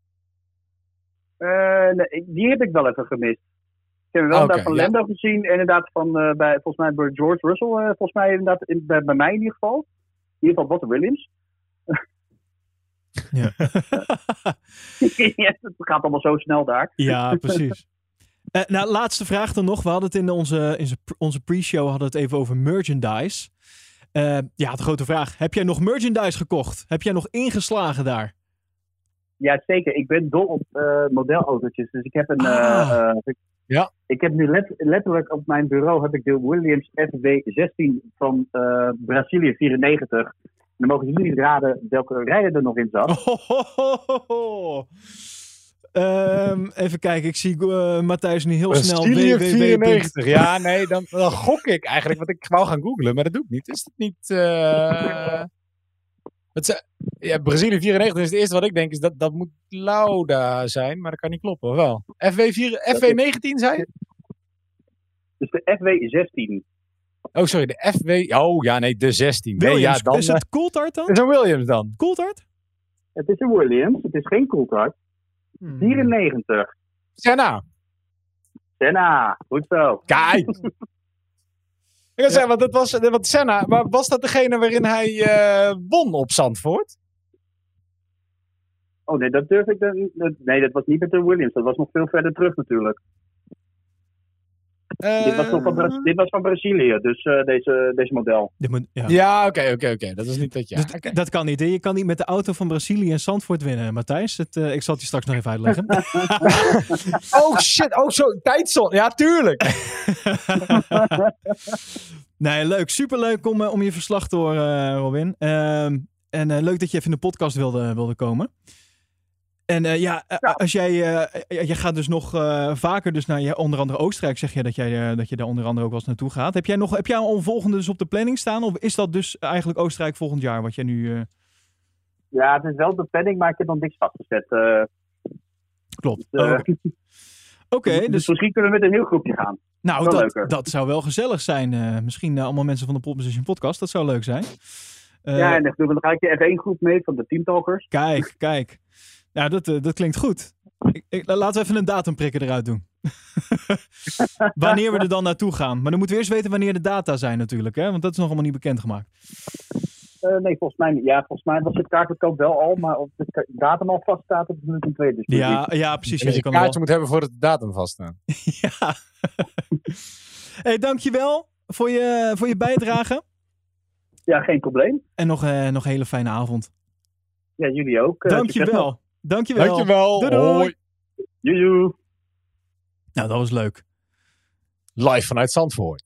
Eh, nee, die heb ik wel even gemist. Ik heb wel inderdaad van ja. Lando gezien. En inderdaad van, eh, bij, volgens mij bij George Russell. eh, volgens mij inderdaad in, bij, bij mij in ieder geval. In ieder geval Bottas Williams. Ja. [LAUGHS] ja, het gaat allemaal zo snel daar. Ja, precies. Eh, nou, laatste vraag dan nog. We hadden het in onze, in ze- onze pre-show hadden het even over merchandise. Eh, ja, de grote vraag. Heb jij nog merchandise gekocht? Heb jij nog ingeslagen daar? Ja, zeker. Ik ben dol op eh, modelautootjes. Dus ik heb een. Ah. ik, Ja. ik heb nu let- letterlijk op mijn bureau heb ik de Williams FW16 van Brazilië 94. En dan mogen jullie raden welke rijder er nog in zat. [LAUGHS] Ohohoho. Ehm, even kijken, ik zie eh, Matthijs nu heel snel. Brazilië www. 94. Ja, nee, dan, dan gok ik eigenlijk. Want ik wou gaan googlen, maar dat doe ik niet. Is het niet... eh, het is- ja, Brazilië 94 is het eerste wat ik denk. Is dat, dat moet Lauda zijn, maar dat kan niet kloppen, of wel? FW4, FW19 zei je? Dus de FW16. Oh, sorry, de FW... Oh, ja, nee, de 16. Nee, Williams, ja, dan... is het Coulthard dan? eh, is een Williams dan. Coulthard? Het is een Williams. Het is geen Coulthard. Hmm. 94. Senna. Senna. Goed zo. Kijk. [LAUGHS] Ik wil zeggen, want dat was, want Senna, maar was dat degene waarin hij eh, won op Zandvoort? Oh nee, dat durf ik dan. dat- Nee, dat was niet met de Williams. Dat was nog veel verder terug natuurlijk. Dit, was nog van Bra- dit was van Brazilië, dus eh, deze, deze model. Dit ja. Ja, oké, oké, oké. Dat is niet dat je. Dus Dat kan niet. hè? Je kan niet met de auto van Brazilië en Zandvoort winnen, Matthijs. Het, eh, ik zal het je straks nog even uitleggen. [LAUGHS] Oh shit, oh zo, tijdzon. Ja, tuurlijk. [LAUGHS] nee, leuk. Superleuk om, eh, om je verslag te horen, Robin. Ehm, en eh, leuk dat je even in de podcast wilde, wilde komen. En eh, ja, eh, Ja. als jij, eh, jij gaat dus nog vaker dus naar je, onder andere Oostenrijk, zeg je dat, jij, dat je daar onder andere ook wel eens naartoe gaat. Heb jij, nog, heb jij al een volgende dus op de planning staan? Of is dat dus eigenlijk Oostenrijk volgend jaar, wat jij nu... Ja, het is wel de planning, maar ik heb nog niks vastgezet. klopt. dus, Oh, [LAUGHS] Oké, dus, dus misschien kunnen we met een heel groepje gaan. Nou, dat, dat zou wel gezellig zijn. misschien allemaal mensen van de Pole Position Podcast. Dat zou leuk zijn. Ja, en dan dan ga ik de F1-groep mee van de Teamtalkers. Kijk, kijk. Ja, dat, eh, dat klinkt goed. Ik, ik- laten we even een datumprikker eruit doen. [LAUGHS] wanneer we er dan naartoe gaan. Maar dan moeten we eerst weten wanneer de data zijn natuurlijk. Hè? Want dat is nog allemaal niet bekendgemaakt. Eh, nee, volgens mij niet. Ja, volgens mij was het kaartverkoop wel al, maar of de datum al vaststaat, dat is natuurlijk een tweede discussie. Ja, ja precies. Je een kan kaartje wel... moet hebben voordat de datum vaststaat. [LAUGHS] ja. hey, dankjewel voor je, voor je bijdrage. Ja, geen probleem. En nog, eh, nog een hele fijne avond. Ja, jullie ook. Dankjewel. Dankjewel. Dankjewel. Doei, doei. Hoi. Joejoe. Nou, dat was leuk. Live vanuit Zandvoort.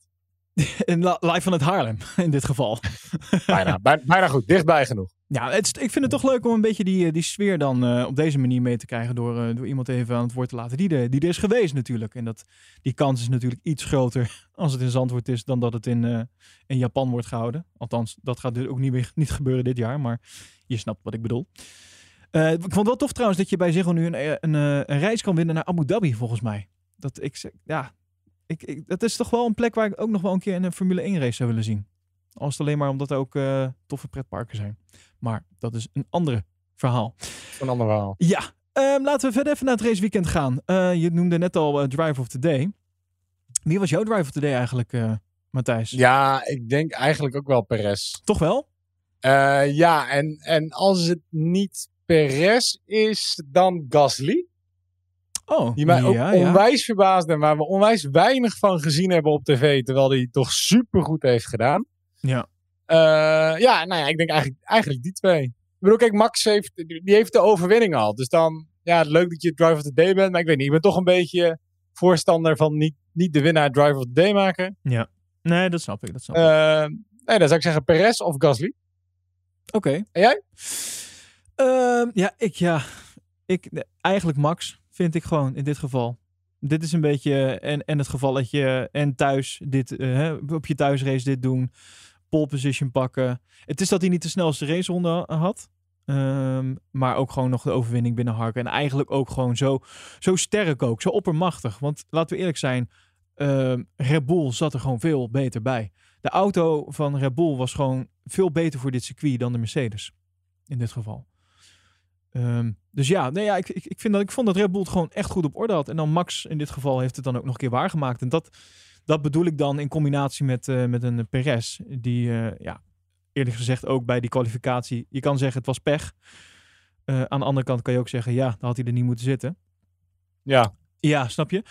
[LAUGHS] Live van het Haarlem, in dit geval. [LAUGHS] Bijna, bij- bijna goed, dichtbij genoeg. Ja, het ik vind het toch leuk om een beetje die, die sfeer dan eh, op deze manier mee te krijgen door, eh, door iemand even aan het woord te laten die er, die er is geweest natuurlijk. En dat, die kans is natuurlijk iets groter [LAUGHS] als het in Zandvoort is dan dat het in, eh, in Japan wordt gehouden. Althans, dat gaat dus ook niet, meer, niet gebeuren dit jaar, maar je snapt wat ik bedoel. Eh, ik vond het wel tof trouwens dat je bij Ziggo nu een, eh, een, eh, een reis kan winnen naar Abu Dhabi volgens mij. Dat ik, ja, ik, ik, dat is toch wel een plek waar ik ook nog wel een keer een Formule 1 race zou willen zien. Als het alleen maar omdat er ook toffe pretparken zijn. Maar dat is een andere verhaal. Een ander verhaal. Ja, ehm, laten we verder even naar het raceweekend gaan. Je noemde net al Drive of the Day. Wie was jouw Drive of the Day eigenlijk, Matthijs? Ja, ik denk eigenlijk ook wel Perez. Toch wel? Ja, en, en als het niet Perez is, dan Gasly. Oh, Die mij ook ja, ja. onwijs verbaasde en waar we onwijs weinig van gezien hebben op tv. Terwijl hij toch supergoed heeft gedaan. Ja. Eh, ja, nou ja, ik denk eigenlijk, eigenlijk die twee. Ik bedoel, kijk, Max heeft, die heeft de overwinning al. Dus dan, ja, leuk dat je drive of the day bent. Maar ik weet niet, ik ben toch een beetje voorstander van niet, niet de winnaar drive of the day maken. Nee, dat snap ik. Dat snap ik. Eh, nee, dan zou ik zeggen Perez of Gasly. Oké. En jij? Ehm, ja, ik, ja, ik, eigenlijk Max vind ik gewoon in dit geval. Dit is een beetje en, en het gevalletje en thuis dit, eh, op je thuisrace dit doen. Pole position pakken. Het is dat hij niet de snelste raceronde had. ehm, maar ook gewoon nog de overwinning binnenharken. En eigenlijk ook gewoon zo, zo sterk ook. Zo oppermachtig. Want laten we eerlijk zijn. ehm, Red Bull zat er gewoon veel beter bij. De auto van Red Bull was gewoon veel beter voor dit circuit dan de Mercedes. In dit geval. Ehm, dus ja, nee, ja ik, ik, ik, vind dat, ik vond dat Red Bull het gewoon echt goed op orde had. En dan Max in dit geval heeft het dan ook nog een keer waargemaakt. En dat, dat bedoel ik dan in combinatie met, eh, met een Perez. Die, eh, ja, eerlijk gezegd ook bij die kwalificatie. Je kan zeggen het was pech. Eh, aan de andere kant kan je ook zeggen, ja, dan had hij er niet moeten zitten. Ja. Ja, snap je?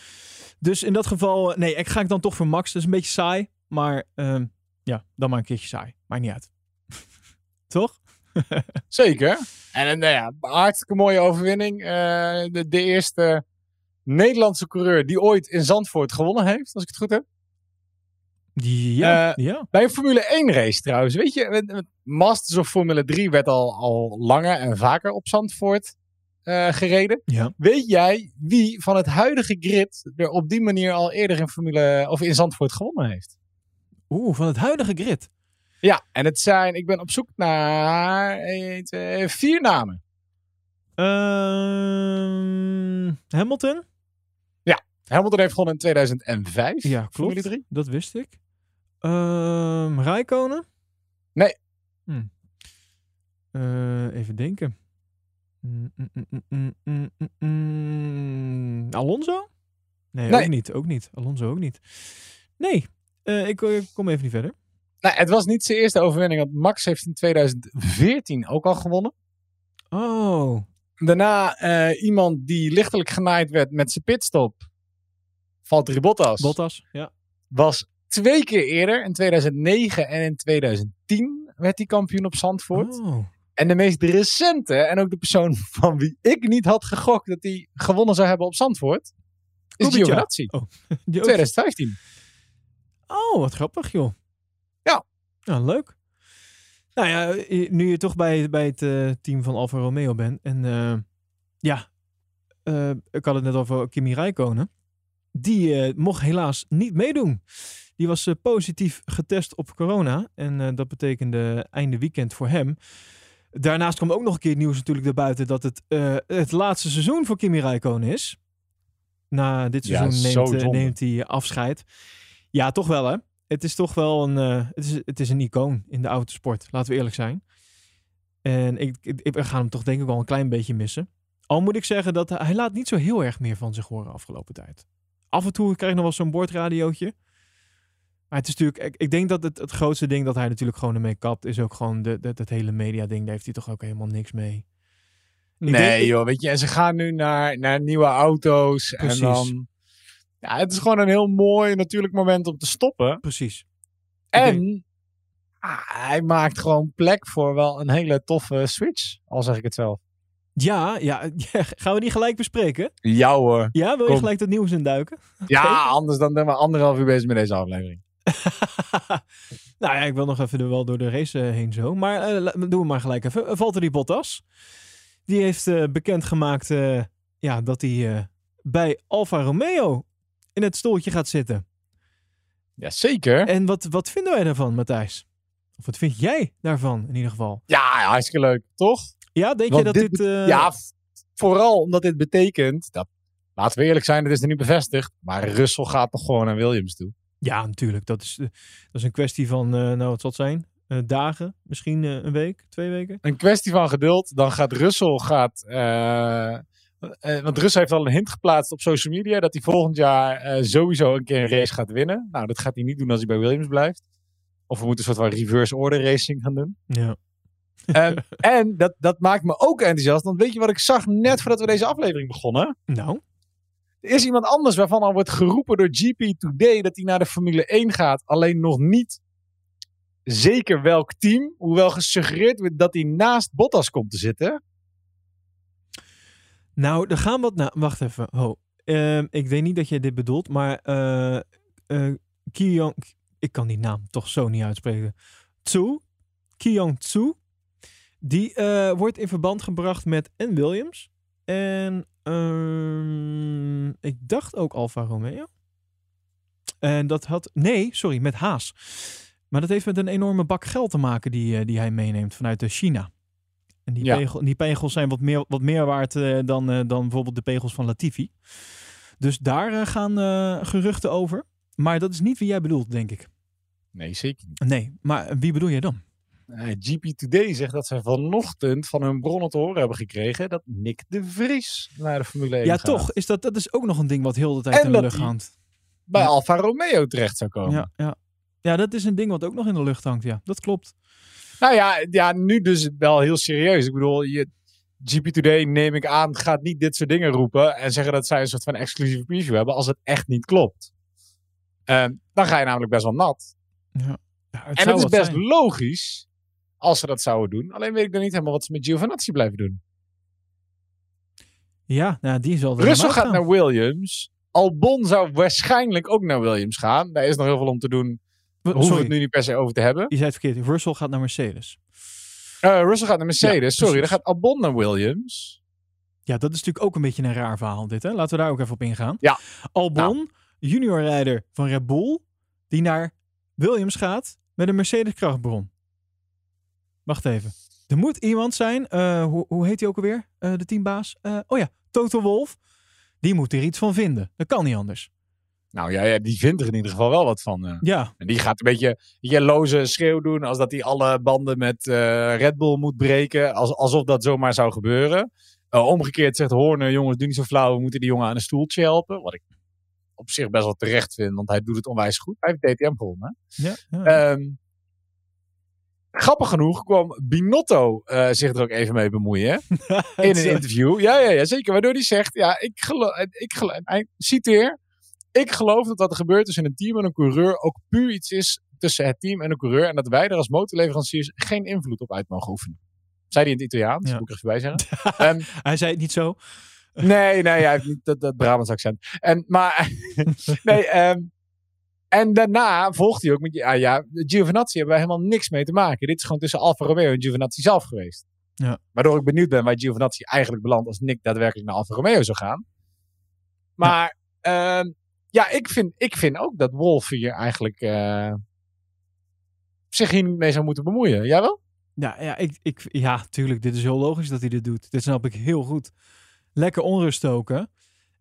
Dus in dat geval, nee, ik ga ik dan toch voor Max. Dat is een beetje saai. Maar ehm, ja, dan maar een keertje saai. Maakt niet uit. [LAUGHS] Toch? [LAUGHS] Zeker. En een nou ja, hartstikke mooie overwinning. Eh, de, de eerste Nederlandse coureur die ooit in Zandvoort gewonnen heeft, als ik het goed heb. Ja, Eh, ja. Bij een Formule 1 race trouwens. Weet je, met- met Masters of Formule 3 werd al, al langer en vaker op Zandvoort eh, gereden. Ja. Weet jij wie van het huidige grid er op die manier al eerder in Formule of in Zandvoort gewonnen heeft? Oeh, van het huidige grid. Ja, en het zijn, ik ben op zoek naar één, twee, vier namen. Ehm, Hamilton? Hamilton heeft gewonnen in 2005. Ja, klopt. Formule 3. Dat wist ik. Ehm Rijkonen? Nee. Hm. Eh, even denken. Mm, mm, mm. Alonso? Nee, Nee. ook niet. Ook niet. Alonso ook niet. Nee, eh, ik, ik kom even niet verder. Nou, het was niet zijn eerste overwinning, want Max heeft in 2014 ook al gewonnen. Oh, Daarna eh, iemand die lichtelijk genaaid werd met zijn pitstop. Valtteri Bottas. Bottas. Ja. Was twee keer eerder, in 2009 en in 2010, werd hij kampioen op Zandvoort. Oh. En de meest recente, en ook de persoon [LAUGHS] van wie ik niet had gegokt dat hij gewonnen zou hebben op Zandvoort, is. Giovinazzi. [LAUGHS] Ook- 2015. Oh, wat grappig, joh. Nou, leuk. Nou ja, nu je toch bij, bij het eh, team van Alfa Romeo bent. En eh, ja, eh, ik had het net over Kimi Räikkönen. Die mocht helaas niet meedoen. Die was positief getest op corona. En dat betekende einde weekend voor hem. Daarnaast kwam ook nog een keer het nieuws natuurlijk erbuiten dat het het laatste seizoen voor Kimi Räikkönen is. Na dit seizoen zo neemt, neemt hij afscheid. Ja, toch wel hè. Het is toch wel een, eh, het, is, het is een icoon in de autosport. Laten we eerlijk zijn. En ik, ik, ik- gaan hem toch denk ik wel een klein beetje missen. Al moet ik zeggen dat hij, laat niet zo heel erg meer van zich horen afgelopen tijd. Af en toe krijg ik nog wel zo'n boordradiootje. Maar het is natuurlijk, ik, ik denk dat het, het grootste ding dat hij natuurlijk gewoon ermee kapt, is ook gewoon de, de, dat hele media ding. Daar heeft hij toch ook helemaal niks mee. Ik Nee, denk- joh, weet je, en ze gaan nu naar, naar nieuwe auto's. Precies. En dan. Ja, het is gewoon een heel mooi natuurlijk moment om te stoppen. Precies. En ah, hij maakt gewoon plek voor wel een hele toffe switch, al zeg ik het zelf. Ja, ja, ja, [LAUGHS] gaan we die gelijk bespreken? Ja hoor. Ja, wil je Kom. gelijk dat nieuws induiken? Ja, anders dan zijn we anderhalf uur bezig met deze aflevering. [LAUGHS] nou ja, ik wil nog even wel door de race eh, heen zo. Maar eh, doen we maar gelijk even. Uh, Valtteri Bottas. Die heeft eh, bekendgemaakt eh, ja, dat hij eh, bij Alfa Romeo in het stoeltje gaat zitten. Jazeker. En wat, wat vinden wij daarvan, Matthijs? Of wat vind jij daarvan in ieder geval? Ja, ja, hartstikke leuk, toch? Ja, denk Want je dat dit dit... eh, Ja, vooral omdat dit betekent dat, laten we eerlijk zijn, het is er niet bevestigd, maar Russell gaat nog gewoon naar Williams toe. Ja, natuurlijk. Dat is, eh, dat is een kwestie van, eh, nou wat zal het zijn? Dagen, misschien een week, twee weken. Een kwestie van geduld, dan gaat Russell, gaat, eh, want Russell heeft al een hint geplaatst op social media dat hij volgend jaar eh, sowieso een keer een race gaat winnen. Nou, dat gaat hij niet doen als hij bij Williams blijft. Of we moeten een soort van reverse order racing gaan doen. Ja. Ehm, [LAUGHS] en dat, dat maakt me ook enthousiast, want weet je wat ik zag net voordat we deze aflevering begonnen? Nou, Er is iemand anders waarvan al wordt geroepen door GP Today dat hij naar de Formule 1 gaat. Alleen nog niet zeker welk team. Hoewel gesuggereerd wordt dat hij naast Bottas komt te zitten. Nou, er gaan wat... Nou, wacht even. Ho. Ehm, ik weet niet dat je dit bedoelt, maar... Kiyong... Ik kan die naam toch zo niet uitspreken. Tsu. Kiyong. Die eh, wordt in verband gebracht met en Williams. En ehm, ik dacht ook Alfa Romeo. En dat had... Nee, sorry, met Haas. Maar dat heeft met een enorme bak geld te maken die, die hij meeneemt vanuit China. En die, Ja. pegel, die pegels zijn wat meer, wat meer waard eh, dan, eh, dan bijvoorbeeld de pegels van Latifi. Dus daar eh, gaan eh, geruchten over. Maar dat is niet wie jij bedoelt, denk ik. Nee, zeker niet. Nee, maar wie bedoel jij dan? Eh, GP Today zegt dat ze vanochtend van hun bronnen te horen hebben gekregen dat Nick de Vries naar de Formule 1 Ja, gaat. toch. Is dat, dat is ook nog een ding wat heel de tijd En in de dat lucht hangt. Bij Ja. Alfa Romeo terecht zou komen. Ja, ja. ja, dat is een ding wat ook nog in de lucht hangt. Ja, dat klopt. Nou ja, ja, nu dus wel heel serieus. Ik bedoel, je, GP Today, neem ik aan, gaat niet dit soort dingen roepen en zeggen dat zij een soort van exclusieve preview hebben als het echt niet klopt. Ehm, dan ga je namelijk best wel nat. Ja, het en het is best zijn. logisch als ze dat zouden doen. Alleen weet ik dan niet helemaal wat ze met Giovinazzi blijven doen. Ja, nou, die zal er Russell gaat gaan. naar Williams. Albon zou waarschijnlijk ook naar Williams gaan. Daar is nog heel veel om te doen. Daar hoeven we Sorry, het nu niet per se over te hebben. je zei het verkeerd. Russell gaat naar Mercedes. Eh, Russell gaat naar Mercedes. Ja, Sorry, dan gaat Albon naar Williams. Ja, dat is natuurlijk ook een beetje een raar verhaal dit. Hè? Laten we daar ook even op ingaan. Ja. Albon, juniorrijder van Red Bull, die naar Williams gaat met een Mercedes krachtbron. Wacht even. Er moet iemand zijn, eh, hoe, hoe heet hij ook alweer, eh, de teambaas? Oh ja, Toto Wolf. Die moet er iets van vinden. Dat kan niet anders. Nou ja, die vindt er in ieder geval wel wat van. eh. Ja, En die gaat een beetje je loze schreeuw doen als dat hij alle banden met eh, Red Bull moet breken. Als, alsof dat zomaar zou gebeuren. Eh, omgekeerd zegt Horner, jongens, doe niet zo flauw. We moeten die jongen aan een stoeltje helpen. Wat ik op zich best wel terecht vind, want hij doet het onwijs goed. Hij heeft DTM gewonnen. ja, ja. Ehm, grappig genoeg kwam Binotto zich er ook even mee bemoeien. [LAUGHS] in een interview. Ja, ja, ja, zeker. Waardoor hij zegt, ja, ik geloof, ik geloof, hij citeer, ik geloof dat wat er gebeurt tussen een team en een coureur ook puur iets is tussen het team en de coureur. En dat wij er als motorleveranciers geen invloed op uit mogen oefenen. Zei hij in het Italiaans, Ja. moet ik er even bij zeggen. [LAUGHS] Ehm, Hij zei het niet zo. Nee, nee, hij heeft niet dat, dat Brabants accent. En, maar, [LAUGHS] nee, ehm, en daarna volgt hij ook met, ja, ja, Giovinazzi hebben wij helemaal niks mee te maken. Dit is gewoon tussen Alfa Romeo en Giovinazzi zelf geweest. Ja. Waardoor ik benieuwd ben waar Giovinazzi eigenlijk belandt als Nick daadwerkelijk naar Alfa Romeo zou gaan. Maar, ja, ja ik, vind, ik vind ook dat Wolf hier eigenlijk eh, zich hier niet mee zou moeten bemoeien. Jij wel? Ja, ja, ik, ik, ja, tuurlijk. Dit is heel logisch dat hij dit doet. Dit snap ik heel goed. Lekker onrust stoken.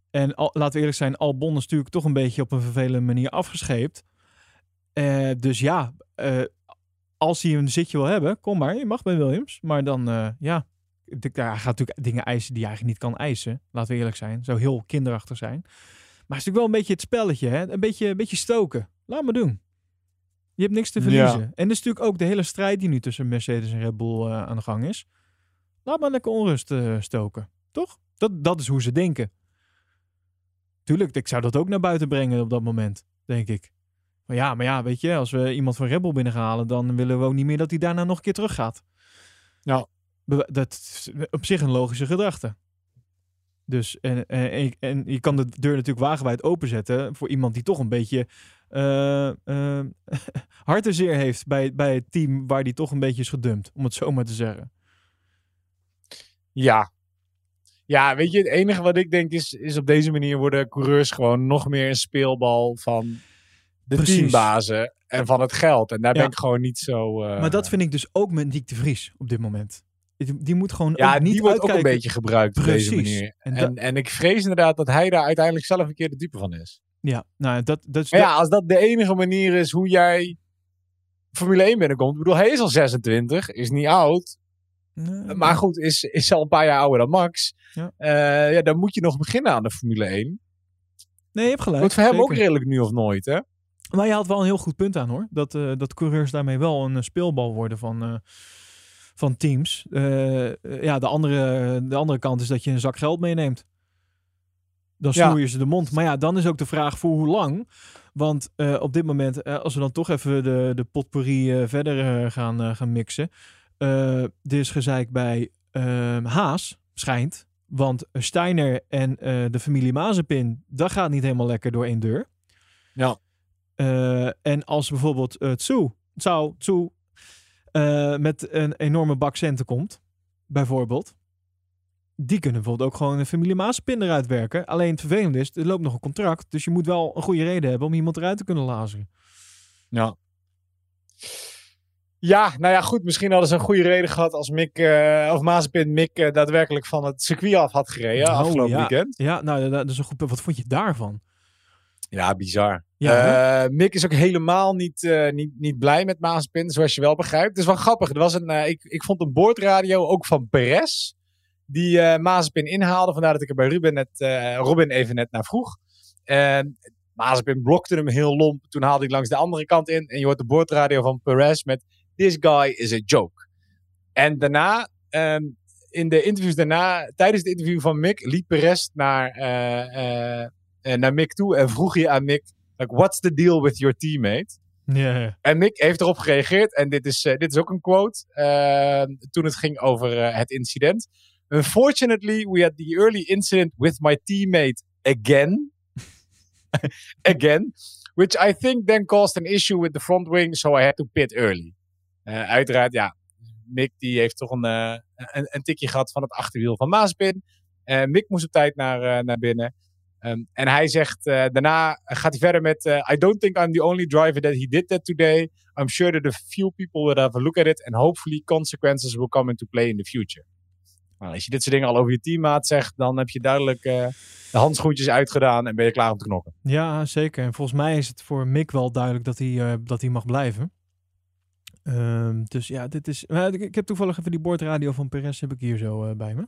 En al, laten we eerlijk zijn, Albon is natuurlijk toch een beetje op een vervelende manier afgescheept. Eh, dus ja, eh, als hij een zitje wil hebben, kom maar. Je mag bij Williams. Maar dan, ja, hij gaat natuurlijk dingen eisen die hij eigenlijk niet kan eisen. Laten we eerlijk zijn. Zou heel kinderachtig zijn. Maar het is natuurlijk wel een beetje het spelletje. Hè? Een, beetje, een beetje stoken. Laat maar doen. Je hebt niks te Ja. verliezen. En dus natuurlijk ook de hele strijd die nu tussen Mercedes en Red Bull eh, aan de gang is. Laat maar lekker onrust eh, stoken. Toch? Dat, dat is hoe ze denken. Tuurlijk, ik zou dat ook naar buiten brengen op dat moment, denk ik. Maar ja, maar ja, weet je, als we iemand van Red Bull binnen gaan halen, dan willen we ook niet meer dat hij daarna nog een keer terug gaat. Ja. Be- Dat is op zich een logische gedachte. Dus, en, en, je kan de deur natuurlijk wagenwijd openzetten voor iemand die toch een beetje uh, uh, [LAUGHS] hart en zeer heeft bij, bij het team waar die toch een beetje is gedumpt, om het zo maar te zeggen. Ja. Ja, weet je, het enige wat ik denk is, is op deze manier worden coureurs gewoon nog meer een speelbal van de Precies. teambazen en van het geld. En daar Ja. ben ik gewoon niet zo... eh, Maar dat vind ik dus ook met Diek de Vries op dit moment. Die, die moet gewoon Ja, ook niet die wordt ook een beetje gebruikt op deze Precies. manier. En En, ik vrees inderdaad dat hij daar uiteindelijk zelf een keer de dupe van is. Ja, nou, dat, dat is... Maar ja, als dat de enige manier is hoe jij Formule 1 binnenkomt. Ik bedoel, hij is al 26, is niet oud. Nee, Maar goed, is, is al een paar jaar ouder dan Max. Ja. Eh, ja, dan moet je nog beginnen aan de Formule 1. Nee, je hebt gelijk. Wordt voor hem ook redelijk nu of nooit, hè? Maar je had wel een heel goed punt aan hoor. Dat, eh, dat coureurs daarmee wel een eh, speelbal worden van, van teams. Eh, eh, ja, de andere, de andere kant is dat je een zak geld meeneemt. Dan Ja. snoeien ze de mond. Maar ja, dan is ook de vraag voor hoe lang. Want eh, op dit moment, als we dan toch even de, de potpourri verder gaan, gaan mixen. er is gezeik bij ehm, Haas, schijnt. Want Steiner en de familie Mazepin, dat gaat niet helemaal lekker door één deur. Ja. En als bijvoorbeeld uh, Tsu, Tsao, Tsu eh, met een enorme bak centen komt, bijvoorbeeld. Die kunnen bijvoorbeeld ook gewoon een familie Mazepin eruit werken. Alleen het vervelende is, er loopt nog een contract. Dus je moet wel een goede reden hebben om iemand eruit te kunnen lazeren. Ja. Ja, nou ja, goed. Misschien hadden ze een goede reden gehad als Mick, eh, of Mazepin Mick eh, daadwerkelijk van het circuit af had gereden Oh, afgelopen ja. weekend. Ja, nou, dat, dat is een goed punt. Wat vond je daarvan? Ja, bizar. Ja, Eh, Mick is ook helemaal niet, eh, niet, niet blij met Mazepin, zoals je wel begrijpt. Het is wel grappig. Er was een, eh, ik, ik vond een boordradio ook van Perez, die eh Mazepin inhaalde. Vandaar dat ik er bij Ruben net, Robin even net naar vroeg. En Mazepin blokte hem heel lomp. Toen haalde hij langs de andere kant in. En je hoort de boordradio van Perez met This guy is a joke. En daarna, ehm, in de interviews daarna, tijdens het interview van Mick, liep Perez naar, naar Mick toe en vroeg je aan Mick, like, what's the deal with your teammate? Ja. En Mick heeft erop gereageerd. En dit is, eh, dit is ook een quote. eh, toen het ging over eh, het incident. Unfortunately, we had the early incident with my teammate again. [LAUGHS] again. Which I think then caused an issue with the front wing. So I had to pit early. Eh, uiteraard, ja. Mick die heeft toch een, een, een tikje gehad van het achterwiel van Maaspin. Mick moest op tijd naar, naar binnen. Um, en hij zegt, uh, daarna gaat hij verder met, uh, I don't think I'm the only driver that he did that today. I'm sure that a few people will have a look at it and hopefully consequences will come into play in the future. Nou, als je dit soort dingen al over je teammaat zegt, dan heb je duidelijk uh, de handschoentjes uitgedaan en ben je klaar om te knokken. Ja, zeker. En volgens mij is het voor Mick wel duidelijk dat hij, dat hij mag blijven. Um, dus ja, dit is. Ik heb toevallig even die boordradio van Perez heb ik hier zo bij me.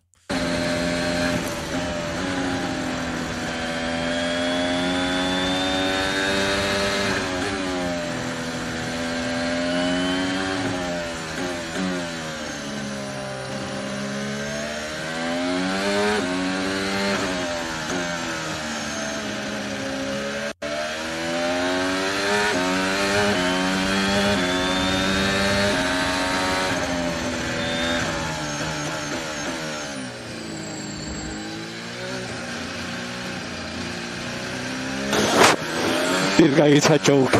This guy is a joke.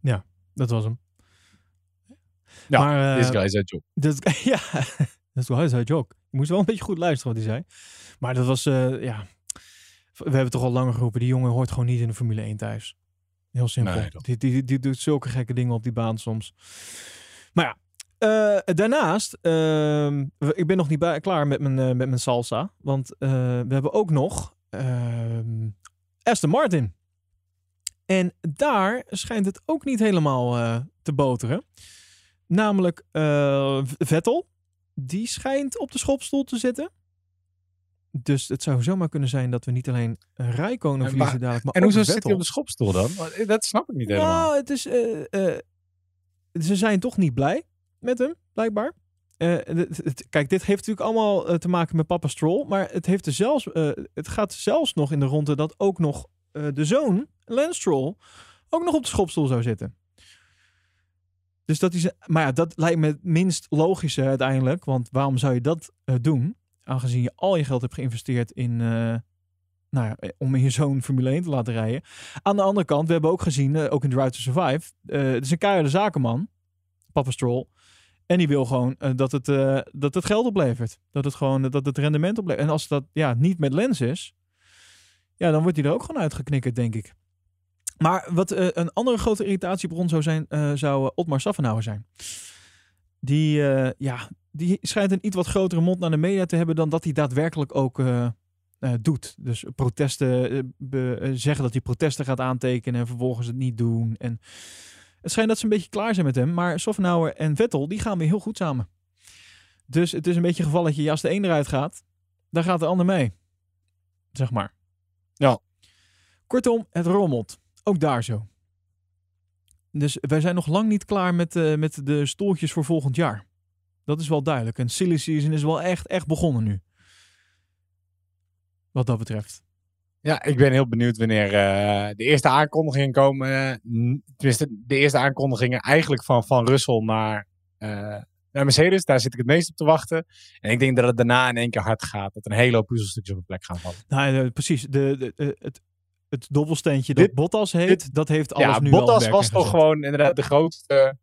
Ja, dat was hem. Ja, maar, uh, this guy is a joke. Dat, [LAUGHS] ja, dat was een joke. Je moest wel een beetje goed luisteren wat hij zei. Maar dat was, uh, ja... We hebben toch al langer geroepen, die jongen hoort gewoon niet in de Formule 1 thuis. Heel simpel. Nee, die, die, die, doet zulke gekke dingen op die baan soms. Maar ja, uh, daarnaast, uh, ik ben nog niet bij, klaar met mijn, uh, met mijn salsa. Want uh, we hebben ook nog ehm, Aston Martin. En daar schijnt het ook niet helemaal uh, te boteren. Namelijk uh, Vettel. Die schijnt op de schopstoel te zitten. Dus het zou zomaar kunnen zijn dat we niet alleen Rijkonen verliezen dadelijk, maar En ook hoezo Vettel. zit hij op de schopstoel dan? Dat snap ik niet helemaal. Nou, het is... Uh, ze zijn toch niet blij met hem, blijkbaar. Het, kijk, dit heeft natuurlijk allemaal uh, te maken met papa Stroll. Maar het, heeft er zelfs, uh, het gaat zelfs nog in de ronde dat ook nog de zoon, Lance Stroll, ook nog op de schopstoel zou zitten. Dus dat is, maar ja, dat lijkt me het minst logische uiteindelijk. Want waarom zou je dat doen? Aangezien je al je geld hebt geïnvesteerd in, nou ja, om in zo'n Formule 1 te laten rijden. Aan de andere kant, we hebben ook gezien, eh, ook in Drive to Survive, eh, het is een keiharde zakenman, Papa Stroll. En die wil gewoon eh, dat, het, eh, dat het geld oplevert. Dat het gewoon dat het rendement oplevert. En als dat ja, niet met lens is, ja, dan wordt hij er ook gewoon uitgeknikkerd, denk ik. Maar wat eh, een andere grote irritatiebron zou zijn, eh, zou eh, Otmar Saffenhauer zijn. Die, eh, ja, die schijnt een iets wat grotere mond naar de media te hebben dan dat hij daadwerkelijk ook eh, eh, doet. Dus protesten, eh, eh, zeggen dat hij protesten gaat aantekenen en vervolgens het niet doen. En het schijnt dat ze een beetje klaar zijn met hem. Maar Saffenhauer en Vettel, die gaan weer heel goed samen. Dus het is een beetje een gevalletje, ja, als de een eruit gaat, dan gaat de ander mee. Zeg maar. Ja. Kortom, het rommelt. Ook daar zo. Dus wij zijn nog lang niet klaar met, eh, met de stoeltjes voor volgend jaar. Dat is wel duidelijk. En silly season is wel echt, echt begonnen nu. Wat dat betreft. Ja, ik ben heel benieuwd wanneer eh, de eerste aankondigingen komen. tenminste, de eerste aankondigingen eigenlijk van, van Russell naar, eh, naar Mercedes. Daar zit ik het meest op te wachten. En ik denk dat het daarna in één keer hard gaat. Dat er een hele hoop puzzelstukjes op een plek gaan vallen. Nou, eh, precies. De, de, het, het dobbelsteentje dat Dit- Bottas heet, dit- dat heeft alles ja, nu wel in Bottas was toch gewoon inderdaad de grootste,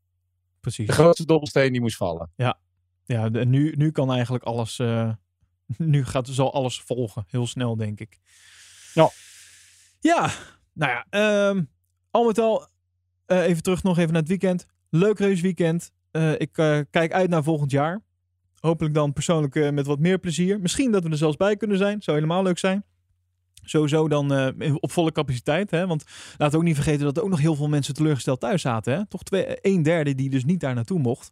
Precies. de grootste dobbelsteen die moest vallen. Ja, de- nu, nu kan eigenlijk alles. [LAUGHS] nu gaat, zal alles volgen. Heel snel, denk ik. Ja. Ja, nou ja. ehm, al met al, eh, even terug nog even naar het weekend. Leuk raceweekend. Eh ik eh, kijk uit naar volgend jaar. Hopelijk dan persoonlijk met wat meer plezier. Misschien dat we er zelfs bij kunnen zijn. Zou helemaal leuk zijn. Sowieso dan op volle capaciteit. Hè? Want we ook niet vergeten dat er ook nog heel veel mensen teleurgesteld thuis zaten. Hè? Toch twee, een derde die dus niet daar naartoe mocht.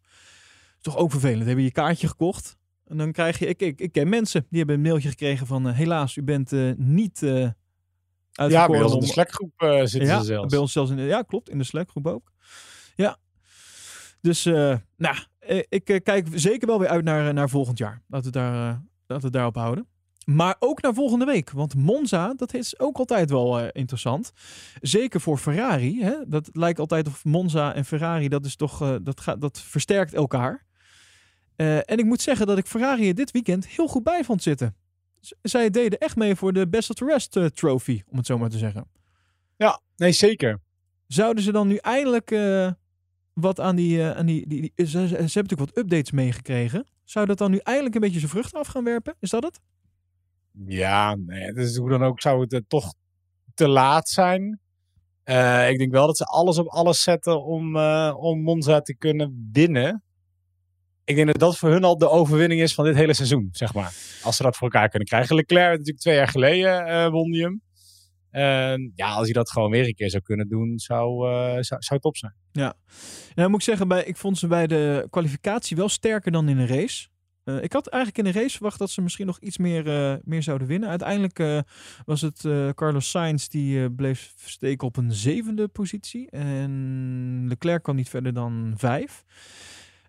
Toch ook vervelend. Hebben je je kaartje gekocht. En dan krijg je, ik, ik, ik ken mensen die hebben een mailtje gekregen van eh, helaas, u bent eh, niet eh Ja, bij ons in de Slack-groep zitten ja, ze zelfs. bij ons zelfs in de, ja, klopt, in de Slack-groep ook. Ja. Dus, nou, ik kijk zeker wel weer uit naar, naar volgend jaar. Laten we, daar, laten we het daarop houden. Maar ook naar volgende week. Want Monza, dat is ook altijd wel interessant. Zeker voor Ferrari. Hè? Dat lijkt altijd of Monza en Ferrari, dat, is toch, dat, gaat, dat versterkt elkaar. Eh, en ik moet zeggen dat ik Ferrari er dit weekend heel goed bij vond zitten. Z- zij deden echt mee voor de Best of the Rest eh, trophy, om het zo maar te zeggen. Ja, nee, zeker. Zouden ze dan nu eindelijk eh, wat aan die... aan die, die, die- ze, hebben natuurlijk wat updates meegekregen. Zou dat dan nu eindelijk een beetje zijn vruchten af gaan werpen? Is dat het? Ja, nee, dus hoe dan ook zou het toch te laat zijn. Ik denk wel dat ze alles op alles zetten om, om Monza te kunnen winnen. Ik denk dat dat voor hun al de overwinning is van dit hele seizoen, zeg maar. Als ze dat voor elkaar kunnen krijgen. Leclerc natuurlijk twee jaar geleden eh won hij hem. En ja, als hij dat gewoon weer een keer zou kunnen doen, zou, eh zou, top zijn. En dan moet ik zeggen, bij, ik vond ze bij de kwalificatie wel sterker dan in een race. Eh, ik had eigenlijk in een race verwacht dat ze misschien nog iets meer, meer zouden winnen. Uiteindelijk was het Carlos Sainz die bleef steken op een zevende positie. En Leclerc kwam niet verder dan vijf.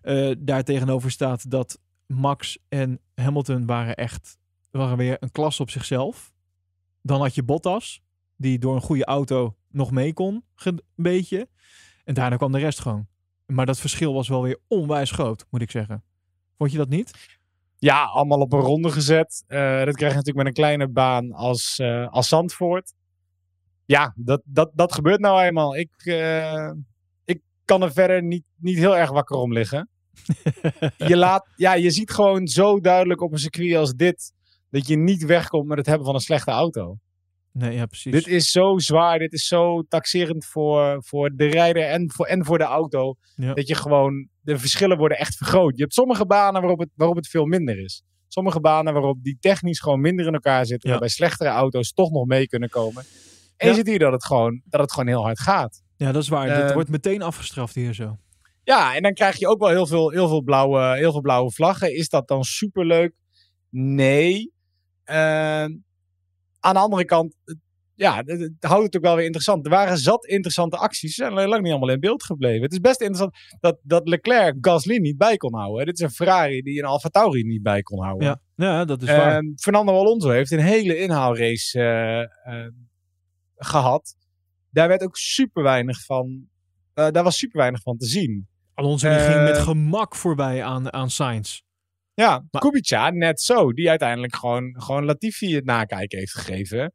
Eh daar tegenover staat dat Max en Hamilton waren echt waren weer een klas op zichzelf. Dan had je Bottas, die door een goede auto nog mee kon, een beetje. En daarna kwam de rest gewoon. Maar dat verschil was wel weer onwijs groot, moet ik zeggen. Vond je dat niet? Ja, allemaal op een ronde gezet. Eh, dat krijg je natuurlijk met een kleine baan als, eh, als Zandvoort. Ja, dat, dat, dat gebeurt nou eenmaal. Ik, ik kan er verder niet, niet heel erg wakker om liggen. Je, laat, ja, je ziet gewoon zo duidelijk op een circuit als dit... dat je niet wegkomt met het hebben van een slechte auto. Nee, ja, precies. Dit is zo zwaar, dit is zo taxerend voor, voor de rijder en voor, en voor de auto. Ja. Dat je gewoon, de verschillen worden echt vergroot. Je hebt sommige banen waarop het, waarop het veel minder is. Sommige banen waarop die technisch gewoon minder in elkaar zitten. Ja. Waarbij slechtere auto's toch nog mee kunnen komen. En je ziet hier dat het, gewoon, dat het gewoon heel hard gaat. Ja, dat is waar. Dit Eh, wordt meteen afgestraft hier zo. Ja, en dan krijg je ook wel heel veel, heel veel, blauwe, heel veel blauwe vlaggen. Is dat dan superleuk? Nee. Eh, aan de andere kant, het- ja, het, het houdt het ook wel weer interessant. Er waren zat interessante acties. Ze zijn lang niet allemaal in beeld gebleven. Het is best interessant dat, dat Leclerc Gasly niet bij kon houden. Dit is een Ferrari die een Alfa Tauri niet bij kon houden. Ja, ja dat is waar. En Fernando Alonso heeft een hele inhaalrace eh, gehad. Daar werd ook super weinig van. eh, daar was super weinig van te zien. Alonso die ging met eh, gemak voorbij aan, aan Sainz. Ja, Maar- Kubica net zo. Die uiteindelijk gewoon, gewoon Latifi het nakijken heeft gegeven.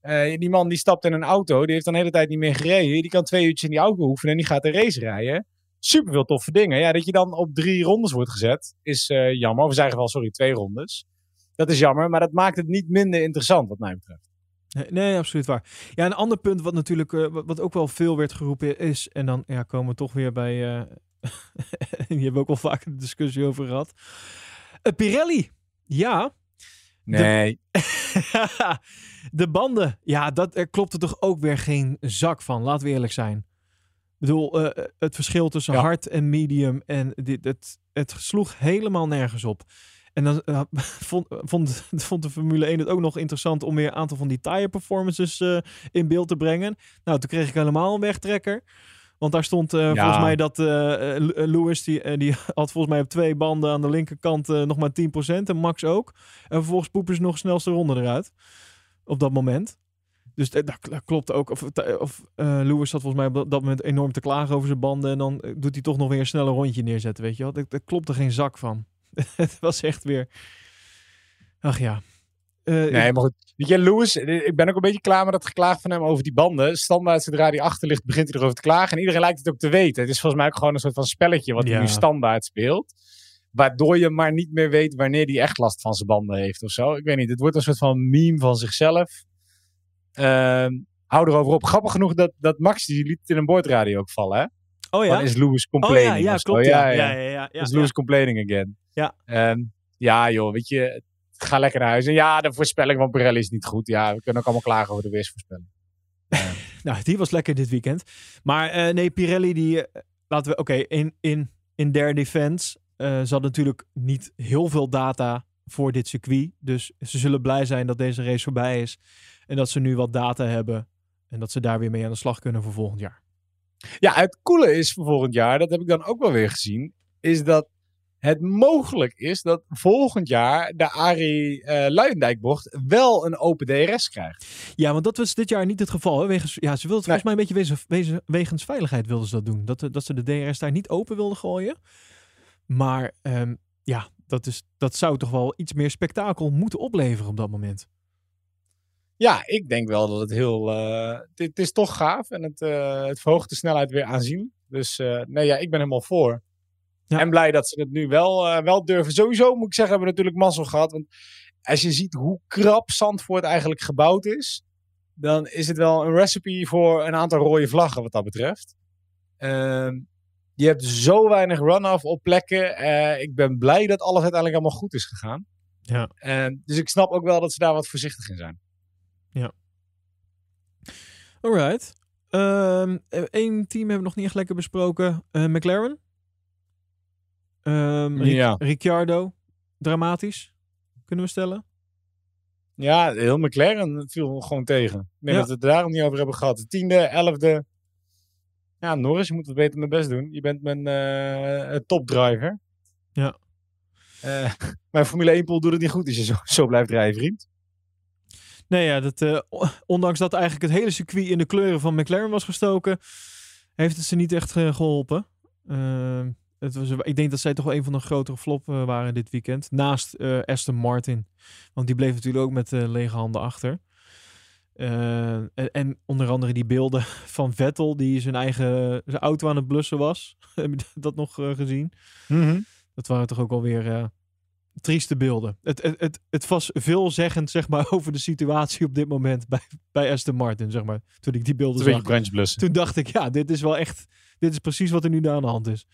Eh, die man die stapt in een auto, die heeft dan de hele tijd niet meer gereden. Die kan twee uurtjes in die auto oefenen en die gaat een race rijden. Super veel toffe dingen. Ja, dat je dan op drie rondes wordt gezet, is uh, jammer. Of zeggen wel, sorry, twee rondes. Dat is jammer, maar dat maakt het niet minder interessant, wat mij betreft. Nee, nee, absoluut waar. Ja, een ander punt wat natuurlijk, uh, wat ook wel veel werd geroepen is, en dan ja, komen we toch weer bij, [LAUGHS] hier hebben we ook al vaak een discussie over gehad. Uh, Pirelli, ja. Nee. De, [LAUGHS] de banden, ja, dat, er klopt er toch ook weer geen zak van, laten we eerlijk zijn. Ik bedoel, het verschil tussen ja. hard en medium, en dit, het, het sloeg helemaal nergens op. En dan uh, [LAUGHS] vond, vond, vond, de Formule 1 het ook nog interessant om weer een aantal van die tire performances uh, in beeld te brengen. Nou, toen kreeg ik helemaal een wegtrekker. Want daar stond ja. volgens mij dat Lewis, die, die [LAUGHS] had volgens mij op twee banden aan de linkerkant nog maar 10%. En Max ook. En vervolgens poepen ze nog snelste ronde eruit. Op dat moment. Dus dat, dat klopt ook. Of, of Lewis zat volgens mij op dat moment enorm te klagen over zijn banden. En dan doet hij toch nog weer een snelle rondje neerzetten, weet je wel. Daar klopt er geen zak van. [LAUGHS] het was echt weer. Ach ja. Uh, nee, maar goed. Weet je, Lewis, ik ben ook een beetje klaar met dat geklaag van hem over die banden. Standaard, zodra hij achter ligt, begint hij erover te klagen. En iedereen lijkt het ook te weten. Het is volgens mij ook gewoon een soort van spelletje wat ja. hij nu standaard speelt. Waardoor je maar niet meer weet wanneer hij echt last van zijn banden heeft of zo. Ik weet niet, het wordt een soort van meme van zichzelf. Uh, hou erover op. Grappig genoeg dat, dat Max, die liet het in een boordradio ook vallen, hè? Oh ja? Dan is Lewis complaining. Oh ja, ja klopt. Ja, ja, ja. ja, ja, is Lewis complaining again. Ja. Um, ja, joh, weet je, ga lekker naar huis. En ja, de voorspelling van Pirelli is niet goed. Ja, we kunnen ook allemaal klagen over de weersvoorspelling. Uh. [LAUGHS] nou, die was lekker dit weekend. Maar uh, nee, Pirelli, die, uh, laten we, oké, okay, in, in, in their defense, ze hadden natuurlijk niet heel veel data voor dit circuit. Dus ze zullen blij zijn dat deze race voorbij is. En dat ze nu wat data hebben. En dat ze daar weer mee aan de slag kunnen voor volgend jaar. Ja, het coole is voor volgend jaar, dat heb ik dan ook wel weer gezien, is dat het mogelijk is dat volgend jaar de Arie uh, Luijendijkbocht wel een open DRS krijgt. Ja, want dat was dit jaar niet het geval. Hè? Wegens, ja, ze wilden het nee. volgens mij een beetje wezen, wezen, wegens veiligheid wilden ze dat doen. Dat, dat ze de DRS daar niet open wilden gooien. Maar um, ja, dat, is, dat zou toch wel iets meer spektakel moeten opleveren op dat moment. Ja, ik denk wel dat het heel. Uh, het is toch gaaf en het, uh, het verhoogt de snelheid weer aanzien. Dus uh, nee, ja, ik ben helemaal voor. Ja. En blij dat ze het nu wel, wel durven. Sowieso moet ik zeggen, hebben we natuurlijk mazzel gehad. Want als je ziet hoe krap Zandvoort eigenlijk gebouwd is, dan is het wel een recipe voor een aantal rode vlaggen wat dat betreft. Ehm, je hebt zo weinig run-off op plekken. ik ben blij dat alles uiteindelijk allemaal goed is gegaan. Ja. dus ik snap ook wel dat ze daar wat voorzichtig in zijn. Ja. Alright. Eén um, team hebben we nog niet echt lekker besproken. Uh, McLaren. Um, ja. Ricciardo. Dramatisch. Kunnen we stellen? Ja, heel McLaren viel gewoon tegen. Ik denk ja. dat we het daarom niet over hebben gehad. De tiende, elfde. Ja, Norris, je moet wat beter mijn best doen. Je bent mijn uh, topdriver. Ja. [LAUGHS] Uh, mijn Formule 1 pool doet het niet goed als je zo, zo blijft rijden, vriend. Nee, ja, dat, uh, ondanks dat eigenlijk het hele circuit in de kleuren van McLaren was gestoken, heeft het ze niet echt geholpen. Het was, ik denk dat zij toch wel een van de grotere flop waren dit weekend. Naast Aston Martin. Want die bleef natuurlijk ook met lege handen achter. En, en, onder andere die beelden [LAUGHS] van Vettel, die zijn eigen zijn auto aan het blussen was. [LAUGHS] Heb je dat nog gezien? Mm -hmm. Dat waren toch ook alweer trieste beelden. Het, het, het, het was veelzeggend, zeg maar, [LAUGHS] over de situatie op dit moment bij, bij Aston Martin, zeg maar. Toen ik die beelden zag. Toen dacht ik, ja, dit is wel echt, dit is precies wat er nu aan de hand is.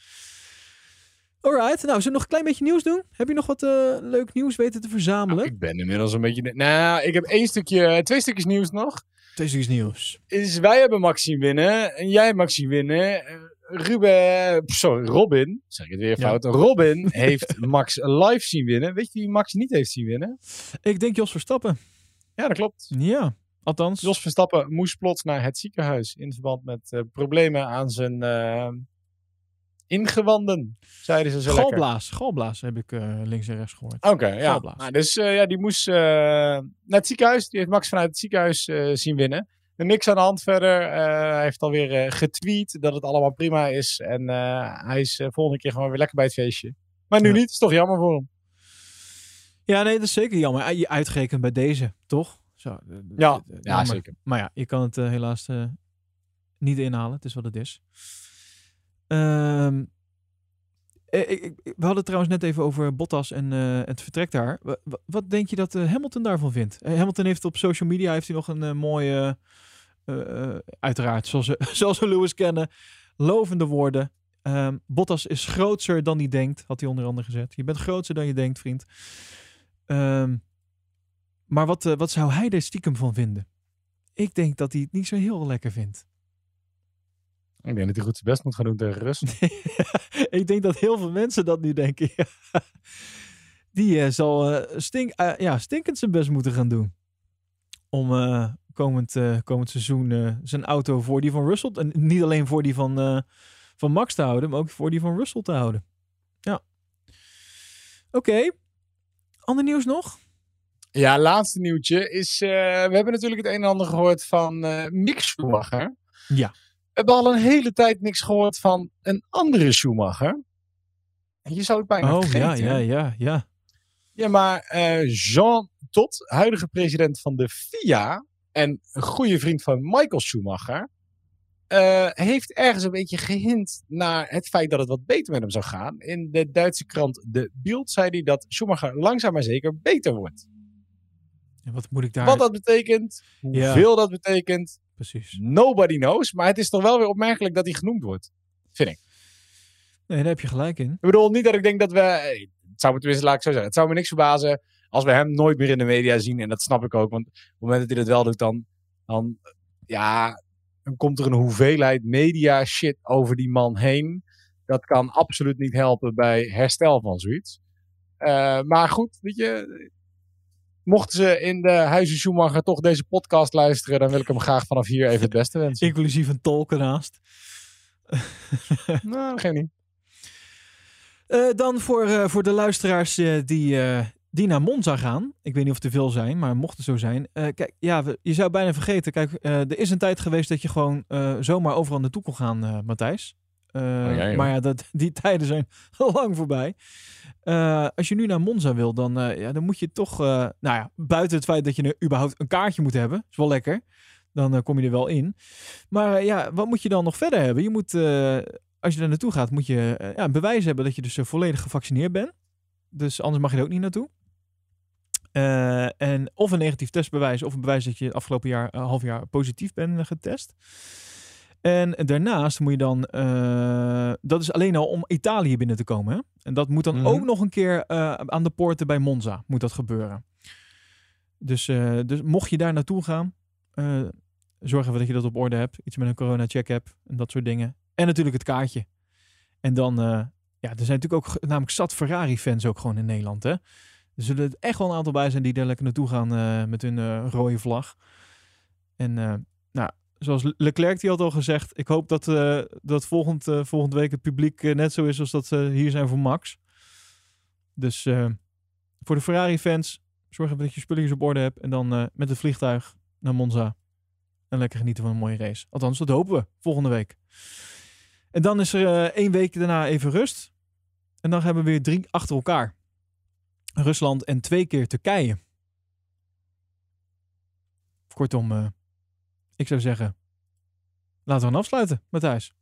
Alright, nou, zullen we nog een klein beetje nieuws doen? Heb je nog wat uh, leuk nieuws weten te verzamelen? Nou, ik ben inmiddels een beetje... Nou, ik heb één stukje, twee stukjes nieuws nog. Twee stukjes nieuws. Is, wij hebben Max zien winnen en jij Max zien winnen. Ruben, sorry, Robin, zeg ik het weer fout. Ja. Robin heeft [LAUGHS] Max live zien winnen. Weet je wie Max niet heeft zien winnen? Ik denk Jos Verstappen. Ja, dat klopt. Ja, althans. Jos Verstappen moest plots naar het ziekenhuis in verband met uh, problemen aan zijn uh, ingewanden, zeiden ze zo galblaas, Galblaas heb ik uh, links en rechts gehoord. Oké, okay, ja. Nou, dus ja, die moest naar het ziekenhuis. Die heeft Max vanuit het ziekenhuis zien winnen. Er niks aan de hand verder. Hij heeft alweer getweet dat het allemaal prima is. En hij is volgende keer gewoon weer lekker bij het feestje. Maar nu ja. niet. is toch jammer voor hem. Ja, nee, dat is zeker jammer. Je uitgerekend bij deze, toch? Zo, eh, Ja, eh, ja, zeker. Maar ja, je kan het eh, helaas eh, niet inhalen. Het is wat het is. Ehm, eh, ik- we hadden het trouwens net even over Bottas en eh, het vertrek daar. Wa- wa- wat denk je dat eh, Hamilton daarvan vindt? Hamilton heeft op social media heeft hij nog een mooie, uiteraard, zoals, [LAUGHS] zoals we Lewis kennen, lovende woorden. Ehm, Bottas is grootser dan hij denkt, had hij onder andere gezet. Je bent grootser dan je denkt, vriend. Ehm, maar wat, wat zou hij er stiekem van vinden? Ik denk dat hij het niet zo heel lekker vindt. Ik denk dat hij goed zijn best moet gaan doen tegen Rus. [LAUGHS] ik denk dat heel veel mensen dat nu denken. Die eh, zal eh, stink, eh, ja, stinkend zijn best moeten gaan doen. Om eh, komend, eh, komend seizoen eh, zijn auto voor die van Russell... En niet alleen voor die van, eh, van Max te houden, maar ook voor die van Russell te houden. Ja. Oké. Ander nieuws nog? Ja, laatste nieuwtje is... eh, we hebben natuurlijk het een en ander gehoord van eh Mick Schumacher. Ja. We hebben al een hele tijd niks gehoord van een andere Schumacher. En je zou het bijna oh, vergeten. ja, ja, ja, ja. Ja, maar eh, Jean Todt, huidige president van de FIA en een goede vriend van Michael Schumacher, eh, heeft ergens een beetje gehint naar het feit dat het wat beter met hem zou gaan. In de Duitse krant De Bild zei hij dat Schumacher langzaam maar zeker beter wordt. En wat moet ik daar... Wat dat betekent, Ja. hoeveel dat betekent, Precies. nobody knows. Maar het is toch wel weer opmerkelijk dat hij genoemd wordt. Nee, daar heb je gelijk in. Ik bedoel, niet dat ik denk dat we. eh, Het zou me tenminste, laat ik zo zeggen. Het zou me niks verbazen als we hem nooit meer in de media zien. En dat snap ik ook. Want op het moment dat hij dat wel doet, dan. dan ja, dan komt er een hoeveelheid media shit over die man heen. Dat kan absoluut niet helpen bij herstel van zoiets. Eh, maar goed, weet je. Mochten ze in de Huizen Schumacher toch deze podcast luisteren, dan wil ik hem graag vanaf hier even het beste wensen. Inclusief een tolk ernaast. [LAUGHS] nou, geen niet. Eh, dan voor, eh, voor de luisteraars eh, die, die naar Monza gaan. Ik weet niet of te veel zijn, maar mocht het zo zijn. Kijk, ja, we- je zou bijna vergeten. Kijk, er is een tijd geweest dat je gewoon zomaar overal naartoe kon gaan, eh Matthijs. Eh, ja, maar ja, dat, [LAUGHS] die tijden zijn [LAUGHS] lang voorbij. Eh, als je nu naar Monza wil, dan, eh, ja, dan moet je toch... nou ja, buiten het feit dat je er überhaupt een kaartje moet hebben. is wel lekker. Dan kom je er wel in. Maar ja, wat moet je dan nog verder hebben? Je moet, als je daar naartoe gaat, moet je ja, een bewijs hebben dat je dus volledig gevaccineerd bent. Dus anders mag je er ook niet naartoe. En of een negatief testbewijs, of een bewijs dat je het afgelopen jaar, eh, half jaar positief bent getest. En daarnaast moet je dan, eh, dat is alleen al om Italië binnen te komen. Hè? En dat moet dan Mhm. ook nog een keer eh, aan de poorten bij Monza, moet dat gebeuren. Dus, eh, dus mocht je daar naartoe gaan, eh, zorg even dat je dat op orde hebt. Iets met een corona-check hebt en dat soort dingen. En natuurlijk het kaartje. En dan, ja, er zijn natuurlijk ook namelijk zat Ferrari-fans ook gewoon in Nederland, hè. Er zullen er echt wel een aantal bij zijn die daar lekker naartoe gaan met hun rode vlag. En nou, zoals Le- Leclerc die had al gezegd, ik hoop dat, eh, dat volgend, eh, volgende week het publiek eh, net zo is als dat ze hier zijn voor Max. Dus voor de Ferrari-fans, zorg even dat je spulletjes op orde hebt. En dan met het vliegtuig naar Monza. En lekker genieten van een mooie race. Althans, dat hopen we volgende week. En dan is er één week daarna even rust. En dan hebben we weer drie achter elkaar. Rusland en twee keer Turkije. Kortom, ik zou zeggen, laten we gaan afsluiten, Matthijs.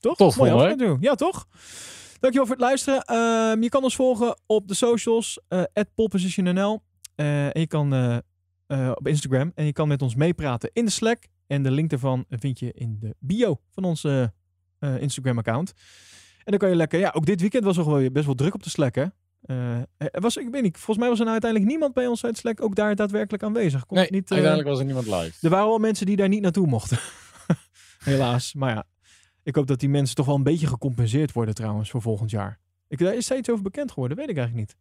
Toch? Tot volgende. Ja, toch? Dankjewel voor het luisteren. Ehm, je kan ons volgen op de socials. Eh, en je kan eh, op Instagram. En je kan met ons meepraten in de Slack. En de link daarvan vind je in de bio van onze Instagram-account. En dan kan je lekker... Ja, ook dit weekend was er wel best wel druk op de Slack, hè? Eh, er was, ik weet niet, volgens mij was er nou uiteindelijk niemand bij ons uit Slack ook daar daadwerkelijk aanwezig. Nee, niet, eh, uiteindelijk was er niemand live. er waren wel mensen die daar niet naartoe mochten. [LAUGHS] Helaas. Maar ja, ik hoop dat die mensen toch wel een beetje gecompenseerd worden trouwens voor volgend jaar. Ik, daar is daar iets over bekend geworden? Weet ik eigenlijk niet.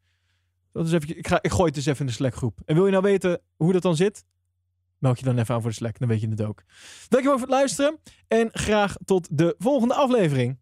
Dat is even, ik, ga, ik gooi het eens even in de Slack groep. En wil je nou weten hoe dat dan zit? Meld je dan even aan voor de Slack, dan weet je het ook. Dankjewel voor het luisteren en graag tot de volgende aflevering.